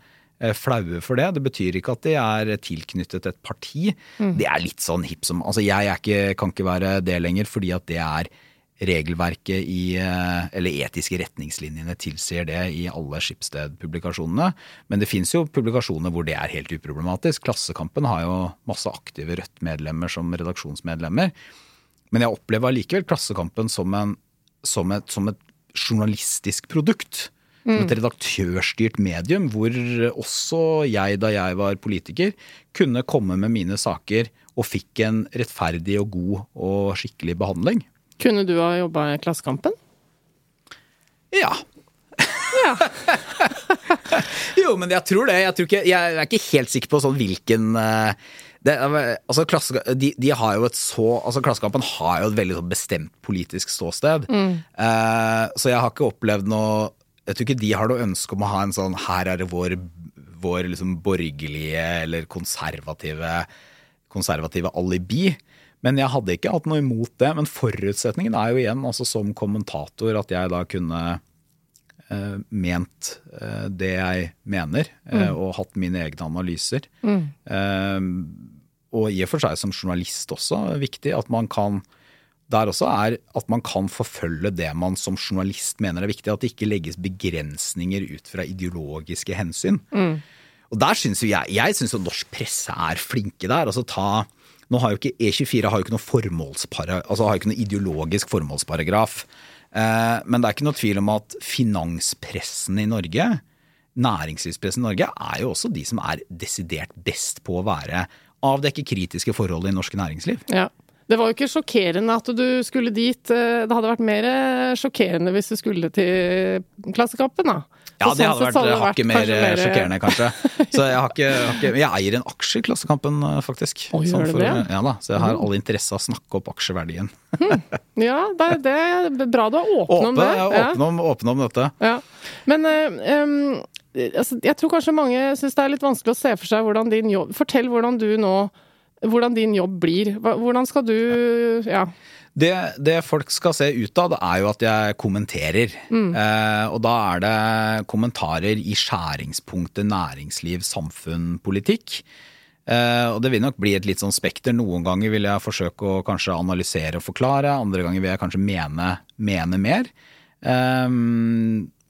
flaue for det. Det betyr ikke at de er tilknyttet et parti. Det er litt sånn hipp som Altså, jeg ikke, kan ikke være det lenger, fordi at det er regelverket i eh, Eller etiske retningslinjene tilsier det i alle Skipsted-publikasjonene. Men det fins jo publikasjoner hvor det er helt uproblematisk. Klassekampen har jo masse aktive Rødt-medlemmer som redaksjonsmedlemmer. Men jeg opplever allikevel Klassekampen som, en, som, et, som et journalistisk produkt. Som et redaktørstyrt medium hvor også jeg, da jeg var politiker, kunne komme med mine saker og fikk en rettferdig og god og skikkelig behandling. Kunne du ha jobba i Klassekampen? Ja. Ja. Jo, men jeg tror det. Jeg, tror ikke, jeg er ikke helt sikker på sånn hvilken eh, det, altså, klasse, de, de, har jo et så altså Klassekampen har jo et veldig sånn bestemt politisk ståsted. Eh, så jeg har ikke opplevd noe Jeg tror ikke de har noe ønske om å ha en sånn Her er det vår, vår liksom borgerlige eller konservative, konservative alibi. Men jeg hadde ikke hatt noe imot det. Men forutsetningen er jo igjen, altså som kommentator, at jeg da kunne eh, ment eh, det jeg mener, eh, og hatt mine egne analyser. Eh, og i og for seg som journalist også viktig at man kan der også er at man kan forfølge det man som journalist mener er viktig. At det ikke legges begrensninger ut fra ideologiske hensyn. Og der synes jo jeg Jeg syns jo norsk presse er flinke der. altså ta nå har jo ikke E24 har jo ikke noe altså har jo ikke noe ideologisk formålsparagraf. Eh, men det er ikke noe tvil om at finanspressen i Norge, næringslivspressen i Norge, er jo også de som er desidert best på å være avdekke kritiske forhold i norsk næringsliv. ja. Det var jo ikke sjokkerende at du skulle dit. eh, Det hadde vært mer sjokkerende hvis du skulle til Klassekampen, da. Ja, det sånn hadde vært hadde det hakket mer mer- sjokkerende, kanskje. Så jeg, har ikke, har ikke, jeg eier en aksje i Klassekampen, eh, faktisk. Å, Sånn for- det? Ja da, Så jeg har all interesse av å snakke opp aksjeverdien. Ja, det er, det er bra du er åpen om det. jeg er åpen om, åpen om dette. Ja. Men um, altså, jeg tror kanskje mange syns det er litt vanskelig å se for seg hvordan din jobb Fortell hvordan du nå hvordan din jobb blir. Hvordan skal du Ja. Det, det folk skal se ut av, det er jo at jeg kommenterer. Eh, og da er det kommentarer i skjæringspunktet næringsliv, samfunn, politikk. Eh, og det vil nok bli et litt sånn spekter. Noen ganger vil jeg forsøke å kanskje analysere og forklare, andre ganger vil jeg kanskje mene, mene mer. Eh,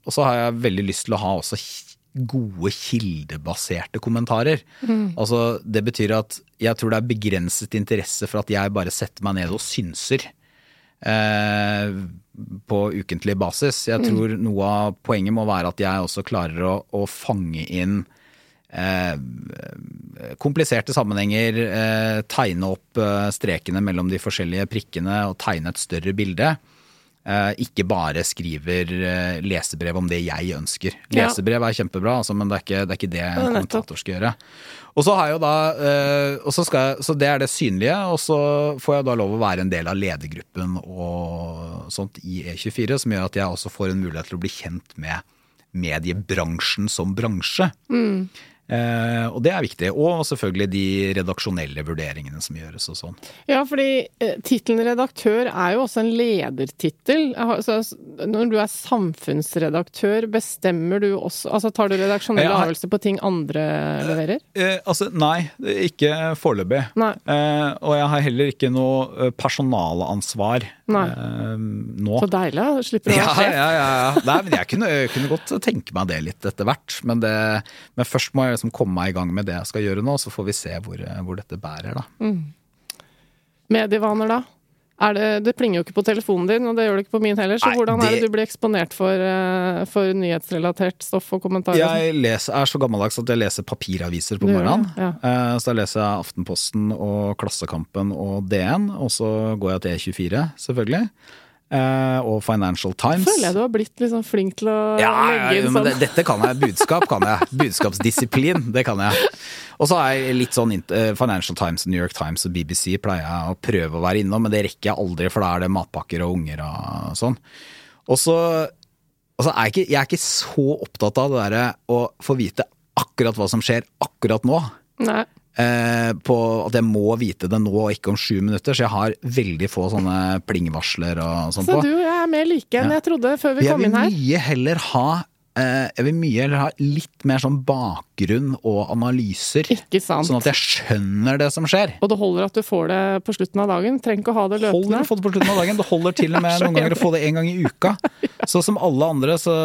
og så har jeg veldig lyst til å ha også gode kildebaserte kommentarer. Altså, det betyr at jeg tror det er begrenset interesse for at jeg bare setter meg ned og synser eh, på ukentlig basis. Jeg tror noe av poenget må være at jeg også klarer å, å fange inn eh, kompliserte sammenhenger, eh, tegne opp eh, strekene mellom de forskjellige prikkene og tegne et større bilde. Eh, ikke bare skriver eh, lesebrev om det jeg ønsker. Lesebrev er kjempebra, altså, men det er ikke det, er ikke det en kommentator skal gjøre. Og så har jeg jo da, eh, og så, skal jeg, så det er det synlige, og så får jeg da lov å være en del av ledergruppen og sånt i E24, som gjør at jeg også får en mulighet til å bli kjent med mediebransjen som bransje. Eh, og det er viktig. Og selvfølgelig de redaksjonelle vurderingene som gjøres og sånn. Ja, fordi eh, tittelen redaktør er jo også en ledertittel. Altså, Når du er samfunnsredaktør, bestemmer du også Altså tar du redaksjonelle Jeg har- avgjørelser på ting andre leverer? Eh, altså, nei, ikke foreløpig. Eh, og jeg har heller ikke noe eh, personalansvar Eh, nå. Så deilig, å slippe å Ja, være sjef. ja, ja, ja. Nei, men jeg kunne, kunne godt tenke meg det litt etter hvert. Men, det, men først må jeg liksom komme meg i gang med det jeg skal gjøre nå, så får vi se hvor, hvor dette bærer, da. Medievaner, da? Er det, det plinger jo ikke på telefonen din, og det gjør det ikke på min heller. Så Nei, hvordan er det- det du blir eksponert for, eh, for nyhetsrelatert stoff og kommentarer? sånn? Jeg leser, er så gammeldags at jeg leser papiraviser på morgenen. ja. Eh, Så da leser jeg Aftenposten og Klassekampen og DN, og så går jeg til E24, selvfølgelig. Eh, Og Financial Times. Føler jeg du har blitt litt sånn flink til å Ja, ja, legge ja, inn men sånn det, dette kan jeg. Budskap kan jeg. Budskapsdisiplin, det kan jeg. Og så er jeg litt sånn eh, Financial Times, New York Times og BBC pleier jeg å prøve å være innom, men det rekker jeg aldri, for da er det matpakker og unger og sånn. Og så altså er jeg, ikke, jeg er ikke så opptatt av det derre å få vite akkurat hva som skjer akkurat nå. Nei. eh, på at jeg må vite det nå og ikke om sju minutter, så jeg har veldig få sånne plingvarsler og sånn Så du og jeg er mer like enn jeg trodde før vi Jeg kom inn her. mye heller ha Jeg vil mye heller ha litt mer sånn bakgrunn og analyser. Ikke sant. Sånn at jeg skjønner det som skjer. Og det holder at du får det på slutten av dagen. Trenger ikke å ha det Holder løpende. å få det på slutten av dagen. Det holder til og med noen ganger å få det en gang i uka. Så som alle andre så,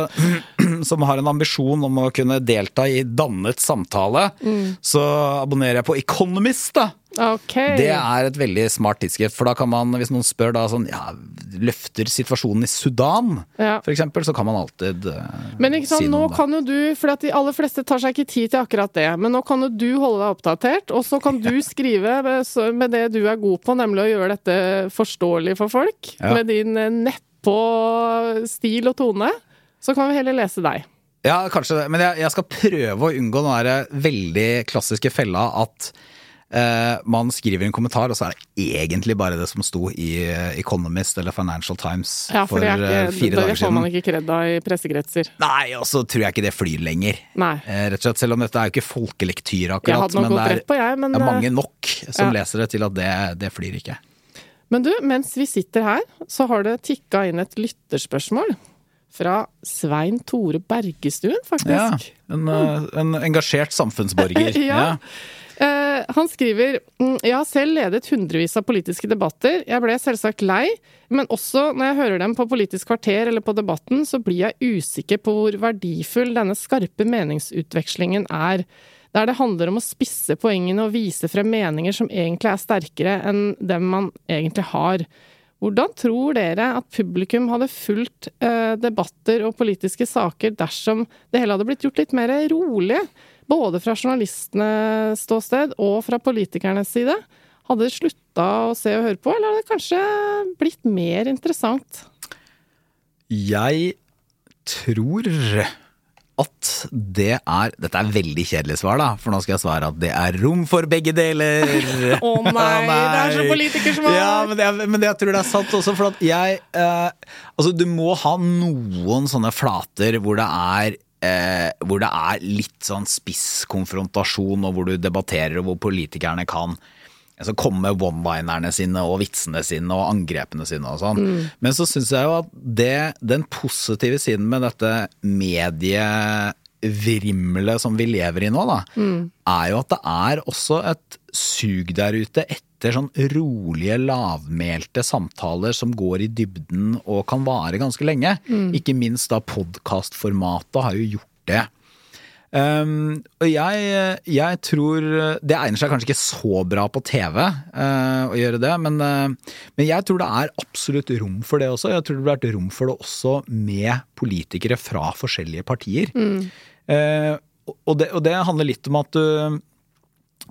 som har en ambisjon om å kunne delta i dannet samtale, Mm. så abonnerer jeg på Economist, da. Ok. Det er et veldig smart tidsskrift, for da kan man, hvis noen spør da sånn, ja, løfter situasjonen i Sudan, Ja. eksempel, så kan man alltid uh, Men ikke sant, si nå det. kan jo du, for de aller fleste tar seg ikke tid til akkurat det, men nå kan jo du holde deg oppdatert, og så kan du skrive med- med det du er god på, nemlig å gjøre dette forståelig for folk, Ja. med din eh, nettpå stil og tone. Så kan vi heller lese deg. Ja, kanskje det. Men jeg, jeg skal prøve å unngå den der veldig klassiske fella at man skriver en kommentar, og så er det egentlig bare det som sto i eh, Economist eller Financial Times Ja, for, for, ikke, fire dager siden. det får man ikke kred av i pressekretser. Nei, og så tror jeg ikke det flyr lenger. Nei. Eh, rett og slett, Selv om dette er jo ikke folkelektyr akkurat, men det er, på, jeg, men det er eh, mange nok som ja. leser det til at det, det flyr ikke. Men du, mens vi sitter her, så har det tikka inn et lytterspørsmål. Fra Svein Tore Bergestuen, faktisk. Ja, en, eh, en engasjert samfunnsborger. Ja. Eh, han skriver «Mm, Jeg har selv ledet hundrevis av politiske debatter. Jeg ble selvsagt lei, men også når jeg hører dem på Politisk kvarter eller på Debatten, så blir jeg usikker på hvor verdifull denne skarpe meningsutvekslingen er. Der det handler om å spisse poengene og vise frem meninger som egentlig er sterkere enn dem man egentlig har. Hvordan tror dere at publikum hadde fulgt eh, debatter og politiske saker dersom det hele hadde blitt gjort litt mer rolig? Både fra journalistenes ståsted og fra politikernes side. Hadde det slutta å se og høre på, eller hadde det kanskje blitt mer interessant? Jeg tror at det er Dette er veldig kjedelig svar, da, for nå skal jeg svare at det er rom for begge deler. Å nei, det er så politikersvar! Ja, men, det, men det, jeg tror det er sant også, for at jeg eh, Altså, du må ha noen sånne flater hvor det er eh, hvor det er litt sånn spisskonfrontasjon, og hvor du debatterer, og hvor politikerne kan altså komme med one-linerne sine og vitsene sine og angrepene sine og sånn. Men så syns jeg jo at det, den positive siden med dette medievrimlet som vi lever i nå, da, er jo at det er også et sug der ute etter sånn rolige, lavmælte samtaler som går i dybden og kan vare ganske lenge. Ikke minst da podkastformatet har jo gjort det. Um, og jeg, jeg tror Det egner seg kanskje ikke så bra på TV uh, å gjøre det, men, uh, men jeg tror det er absolutt rom for det også. Jeg tror det burde vært rom for det også med politikere fra forskjellige partier. Eh, og, det, og det handler litt om at du,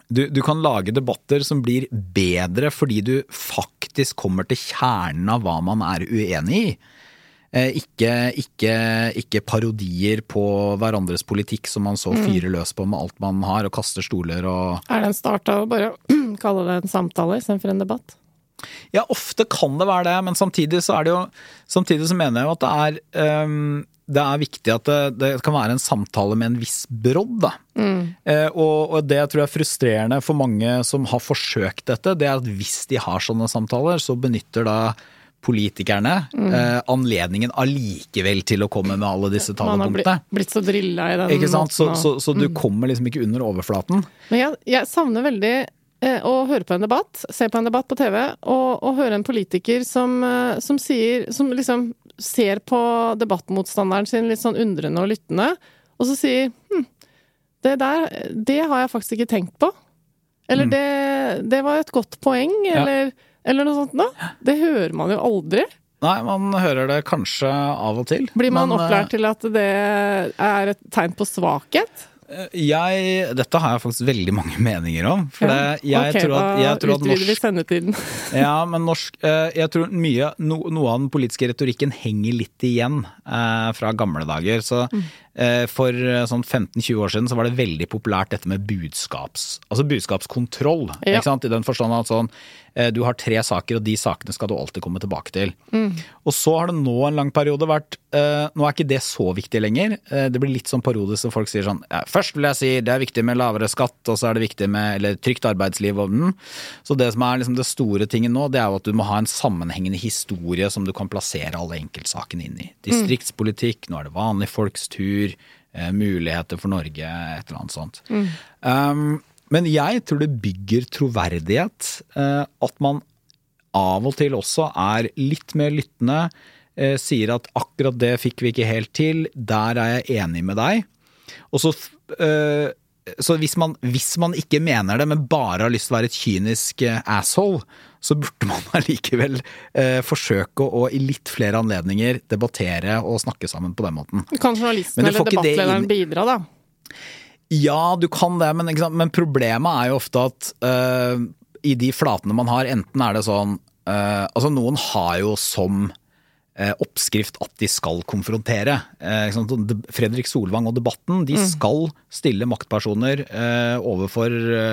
du, du kan lage debatter som blir bedre fordi du faktisk kommer til kjernen av hva man er uenig i. Eh, Ikke, ikke, ikke parodier på hverandres politikk som man så fyrer løs på med alt man har, og kaster stoler og Er det en start av å bare kalle det en samtale istedenfor en debatt? Ja, ofte kan det være det, men samtidig så er det jo Samtidig så mener jeg jo at det er ehm, det er viktig at det, det kan være en samtale med en viss brodd, da. Eh, og, og det tror jeg er frustrerende for mange som har forsøkt dette, det er at hvis de har sånne samtaler, så benytter da politikerne eh, anledningen allikevel til å komme med alle disse Man har blitt, så drilla i den Ikke sant? Så, så, så du kommer liksom ikke under overflaten. Men jeg, jeg savner veldig eh, å høre på en debatt, se på en debatt på TV, og, og høre en politiker som, eh, som sier Som liksom ser på debattmotstanderen sin litt sånn undrende og lyttende, og så sier hm, det der, det har jeg faktisk ikke tenkt på. Eller det, det var et godt poeng, eller, eller noe sånt noe. Det hører man jo aldri. Nei, man hører det kanskje av og til. Blir man men, eh, opplært til at det er et tegn på svakhet? Jeg, dette har jeg faktisk veldig mange meninger om. For det, jeg, ok, tror at, jeg tror at utvider vi sendetiden. Ja, men norsk eh, Jeg tror mye no, Noe av den politiske retorikken henger litt igjen eh, fra gamle dager. Så eh, For eh, sånn 15-20 år siden så var det veldig populært dette med budskaps, altså budskapskontroll. Ja. Ikke sant? I den forstand at sånn, eh, du har tre saker, og de sakene skal du alltid komme tilbake til. Og så har det nå en lang periode vært eh, Nå er ikke det så viktig lenger. Eh, det blir litt sånn periode som folk sier sånn ja, Først vil jeg si det er viktig med lavere skatt, og så er det viktig med eller trygt arbeidsliv. Og, den. Så det som er liksom det store tingen nå, det er jo at du må ha en sammenhengende historie som du kan plassere alle enkeltsakene inn i. Distriktspolitikk, nå er det vanlige folks tur, eh, muligheter for Norge, et eller annet sånt. Um, men jeg tror det bygger troverdighet eh, at man av og til også er litt mer lyttende, eh, sier at akkurat det fikk vi ikke helt til, der er jeg enig med deg. Og så, eh, så hvis, man, hvis man ikke mener det, men bare har lyst til å være et kynisk asshole, så burde man allikevel eh, forsøke å i litt flere anledninger debattere og snakke sammen på den måten. Kan journalisten eller debattlederen bidra, da? Ja, du kan det, men, men problemet er jo ofte at eh, i de flatene man har, enten er det sånn eh, Altså, noen har jo som oppskrift at de skal konfrontere. Eh, Fredrik Solvang og Debatten de skal stille maktpersoner eh, overfor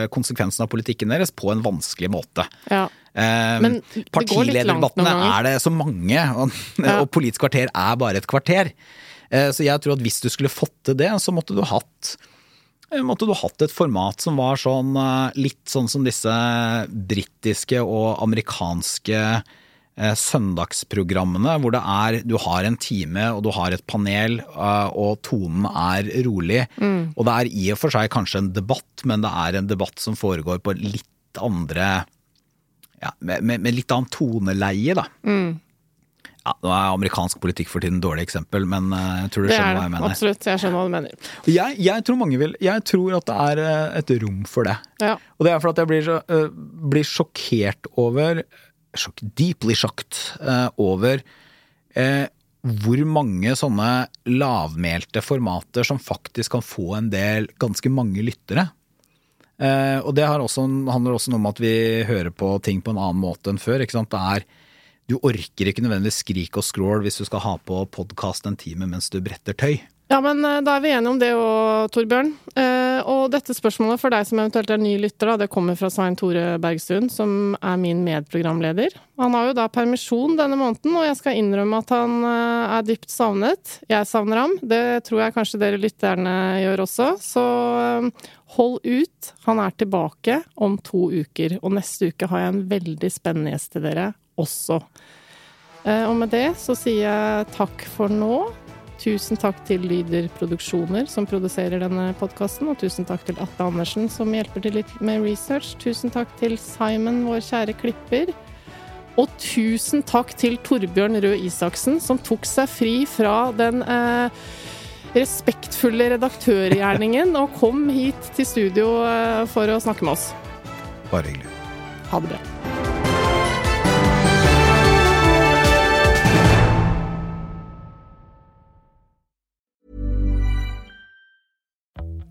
konsekvensene konsekvensen av politikken deres på en vanskelig måte. Ja. Eh, Men Partilederdebattene er det så mange, og, Ja. og Politisk kvarter er bare et kvarter. Eh, Så jeg tror at hvis du skulle fått til det, så måtte du hatt eh, måtte du hatt et format som var sånn eh, litt sånn som disse britiske og amerikanske eh, søndagsprogrammene, hvor det er du har en time og du har et panel, eh, og tonen er rolig. Og det er i og for seg kanskje en debatt, men det er en debatt som foregår på litt andre ja, med, med, litt annet toneleie, da. Ja, nå er amerikansk politikk for tiden et dårlig eksempel, men eh, jeg tror du Det skjønner er hva jeg mener. Absolutt. Jeg skjønner hva du mener. Jeg, jeg tror mange vil Jeg tror at det er eh, et rom for det. Ja. Og det er for at jeg blir, så, eh, blir sjokkert over sjokk, Deeply shocked eh, over eh, hvor mange sånne lavmælte formater som faktisk kan få en del, ganske mange lyttere. Eh, og det også, handler også om at vi hører på ting på en annen måte enn før. Det er, du orker ikke nødvendigvis skrik og scroll hvis du skal ha på podkast en time mens du bretter tøy. Ja, men eh, da er vi enige om det òg, Torbjørn. Eh, og dette spørsmålet for deg som eventuelt er ny lytter, det kommer fra Svein Tore Bergstuen, som er min medprogramleder. Han har jo da permisjon denne måneden, og jeg skal innrømme at han eh, er dypt savnet. Jeg savner ham. Det tror jeg kanskje dere lytterne gjør også. Så hold ut. Han er tilbake om to uker, og neste uke har jeg en veldig spennende gjest til dere også. Og med det så sier jeg takk for nå. Tusen takk til Lyder Produksjoner, som produserer denne podkasten. Og tusen takk til Atle Andersen, som hjelper til litt med research. Tusen takk til Simon, vår kjære klipper. Og tusen takk til Torbjørn Røe Isaksen, som tok seg fri fra den eh, respektfulle redaktørgjerningen og kom hit til studio eh, for å snakke med oss. Bare hyggelig. Ha det bra.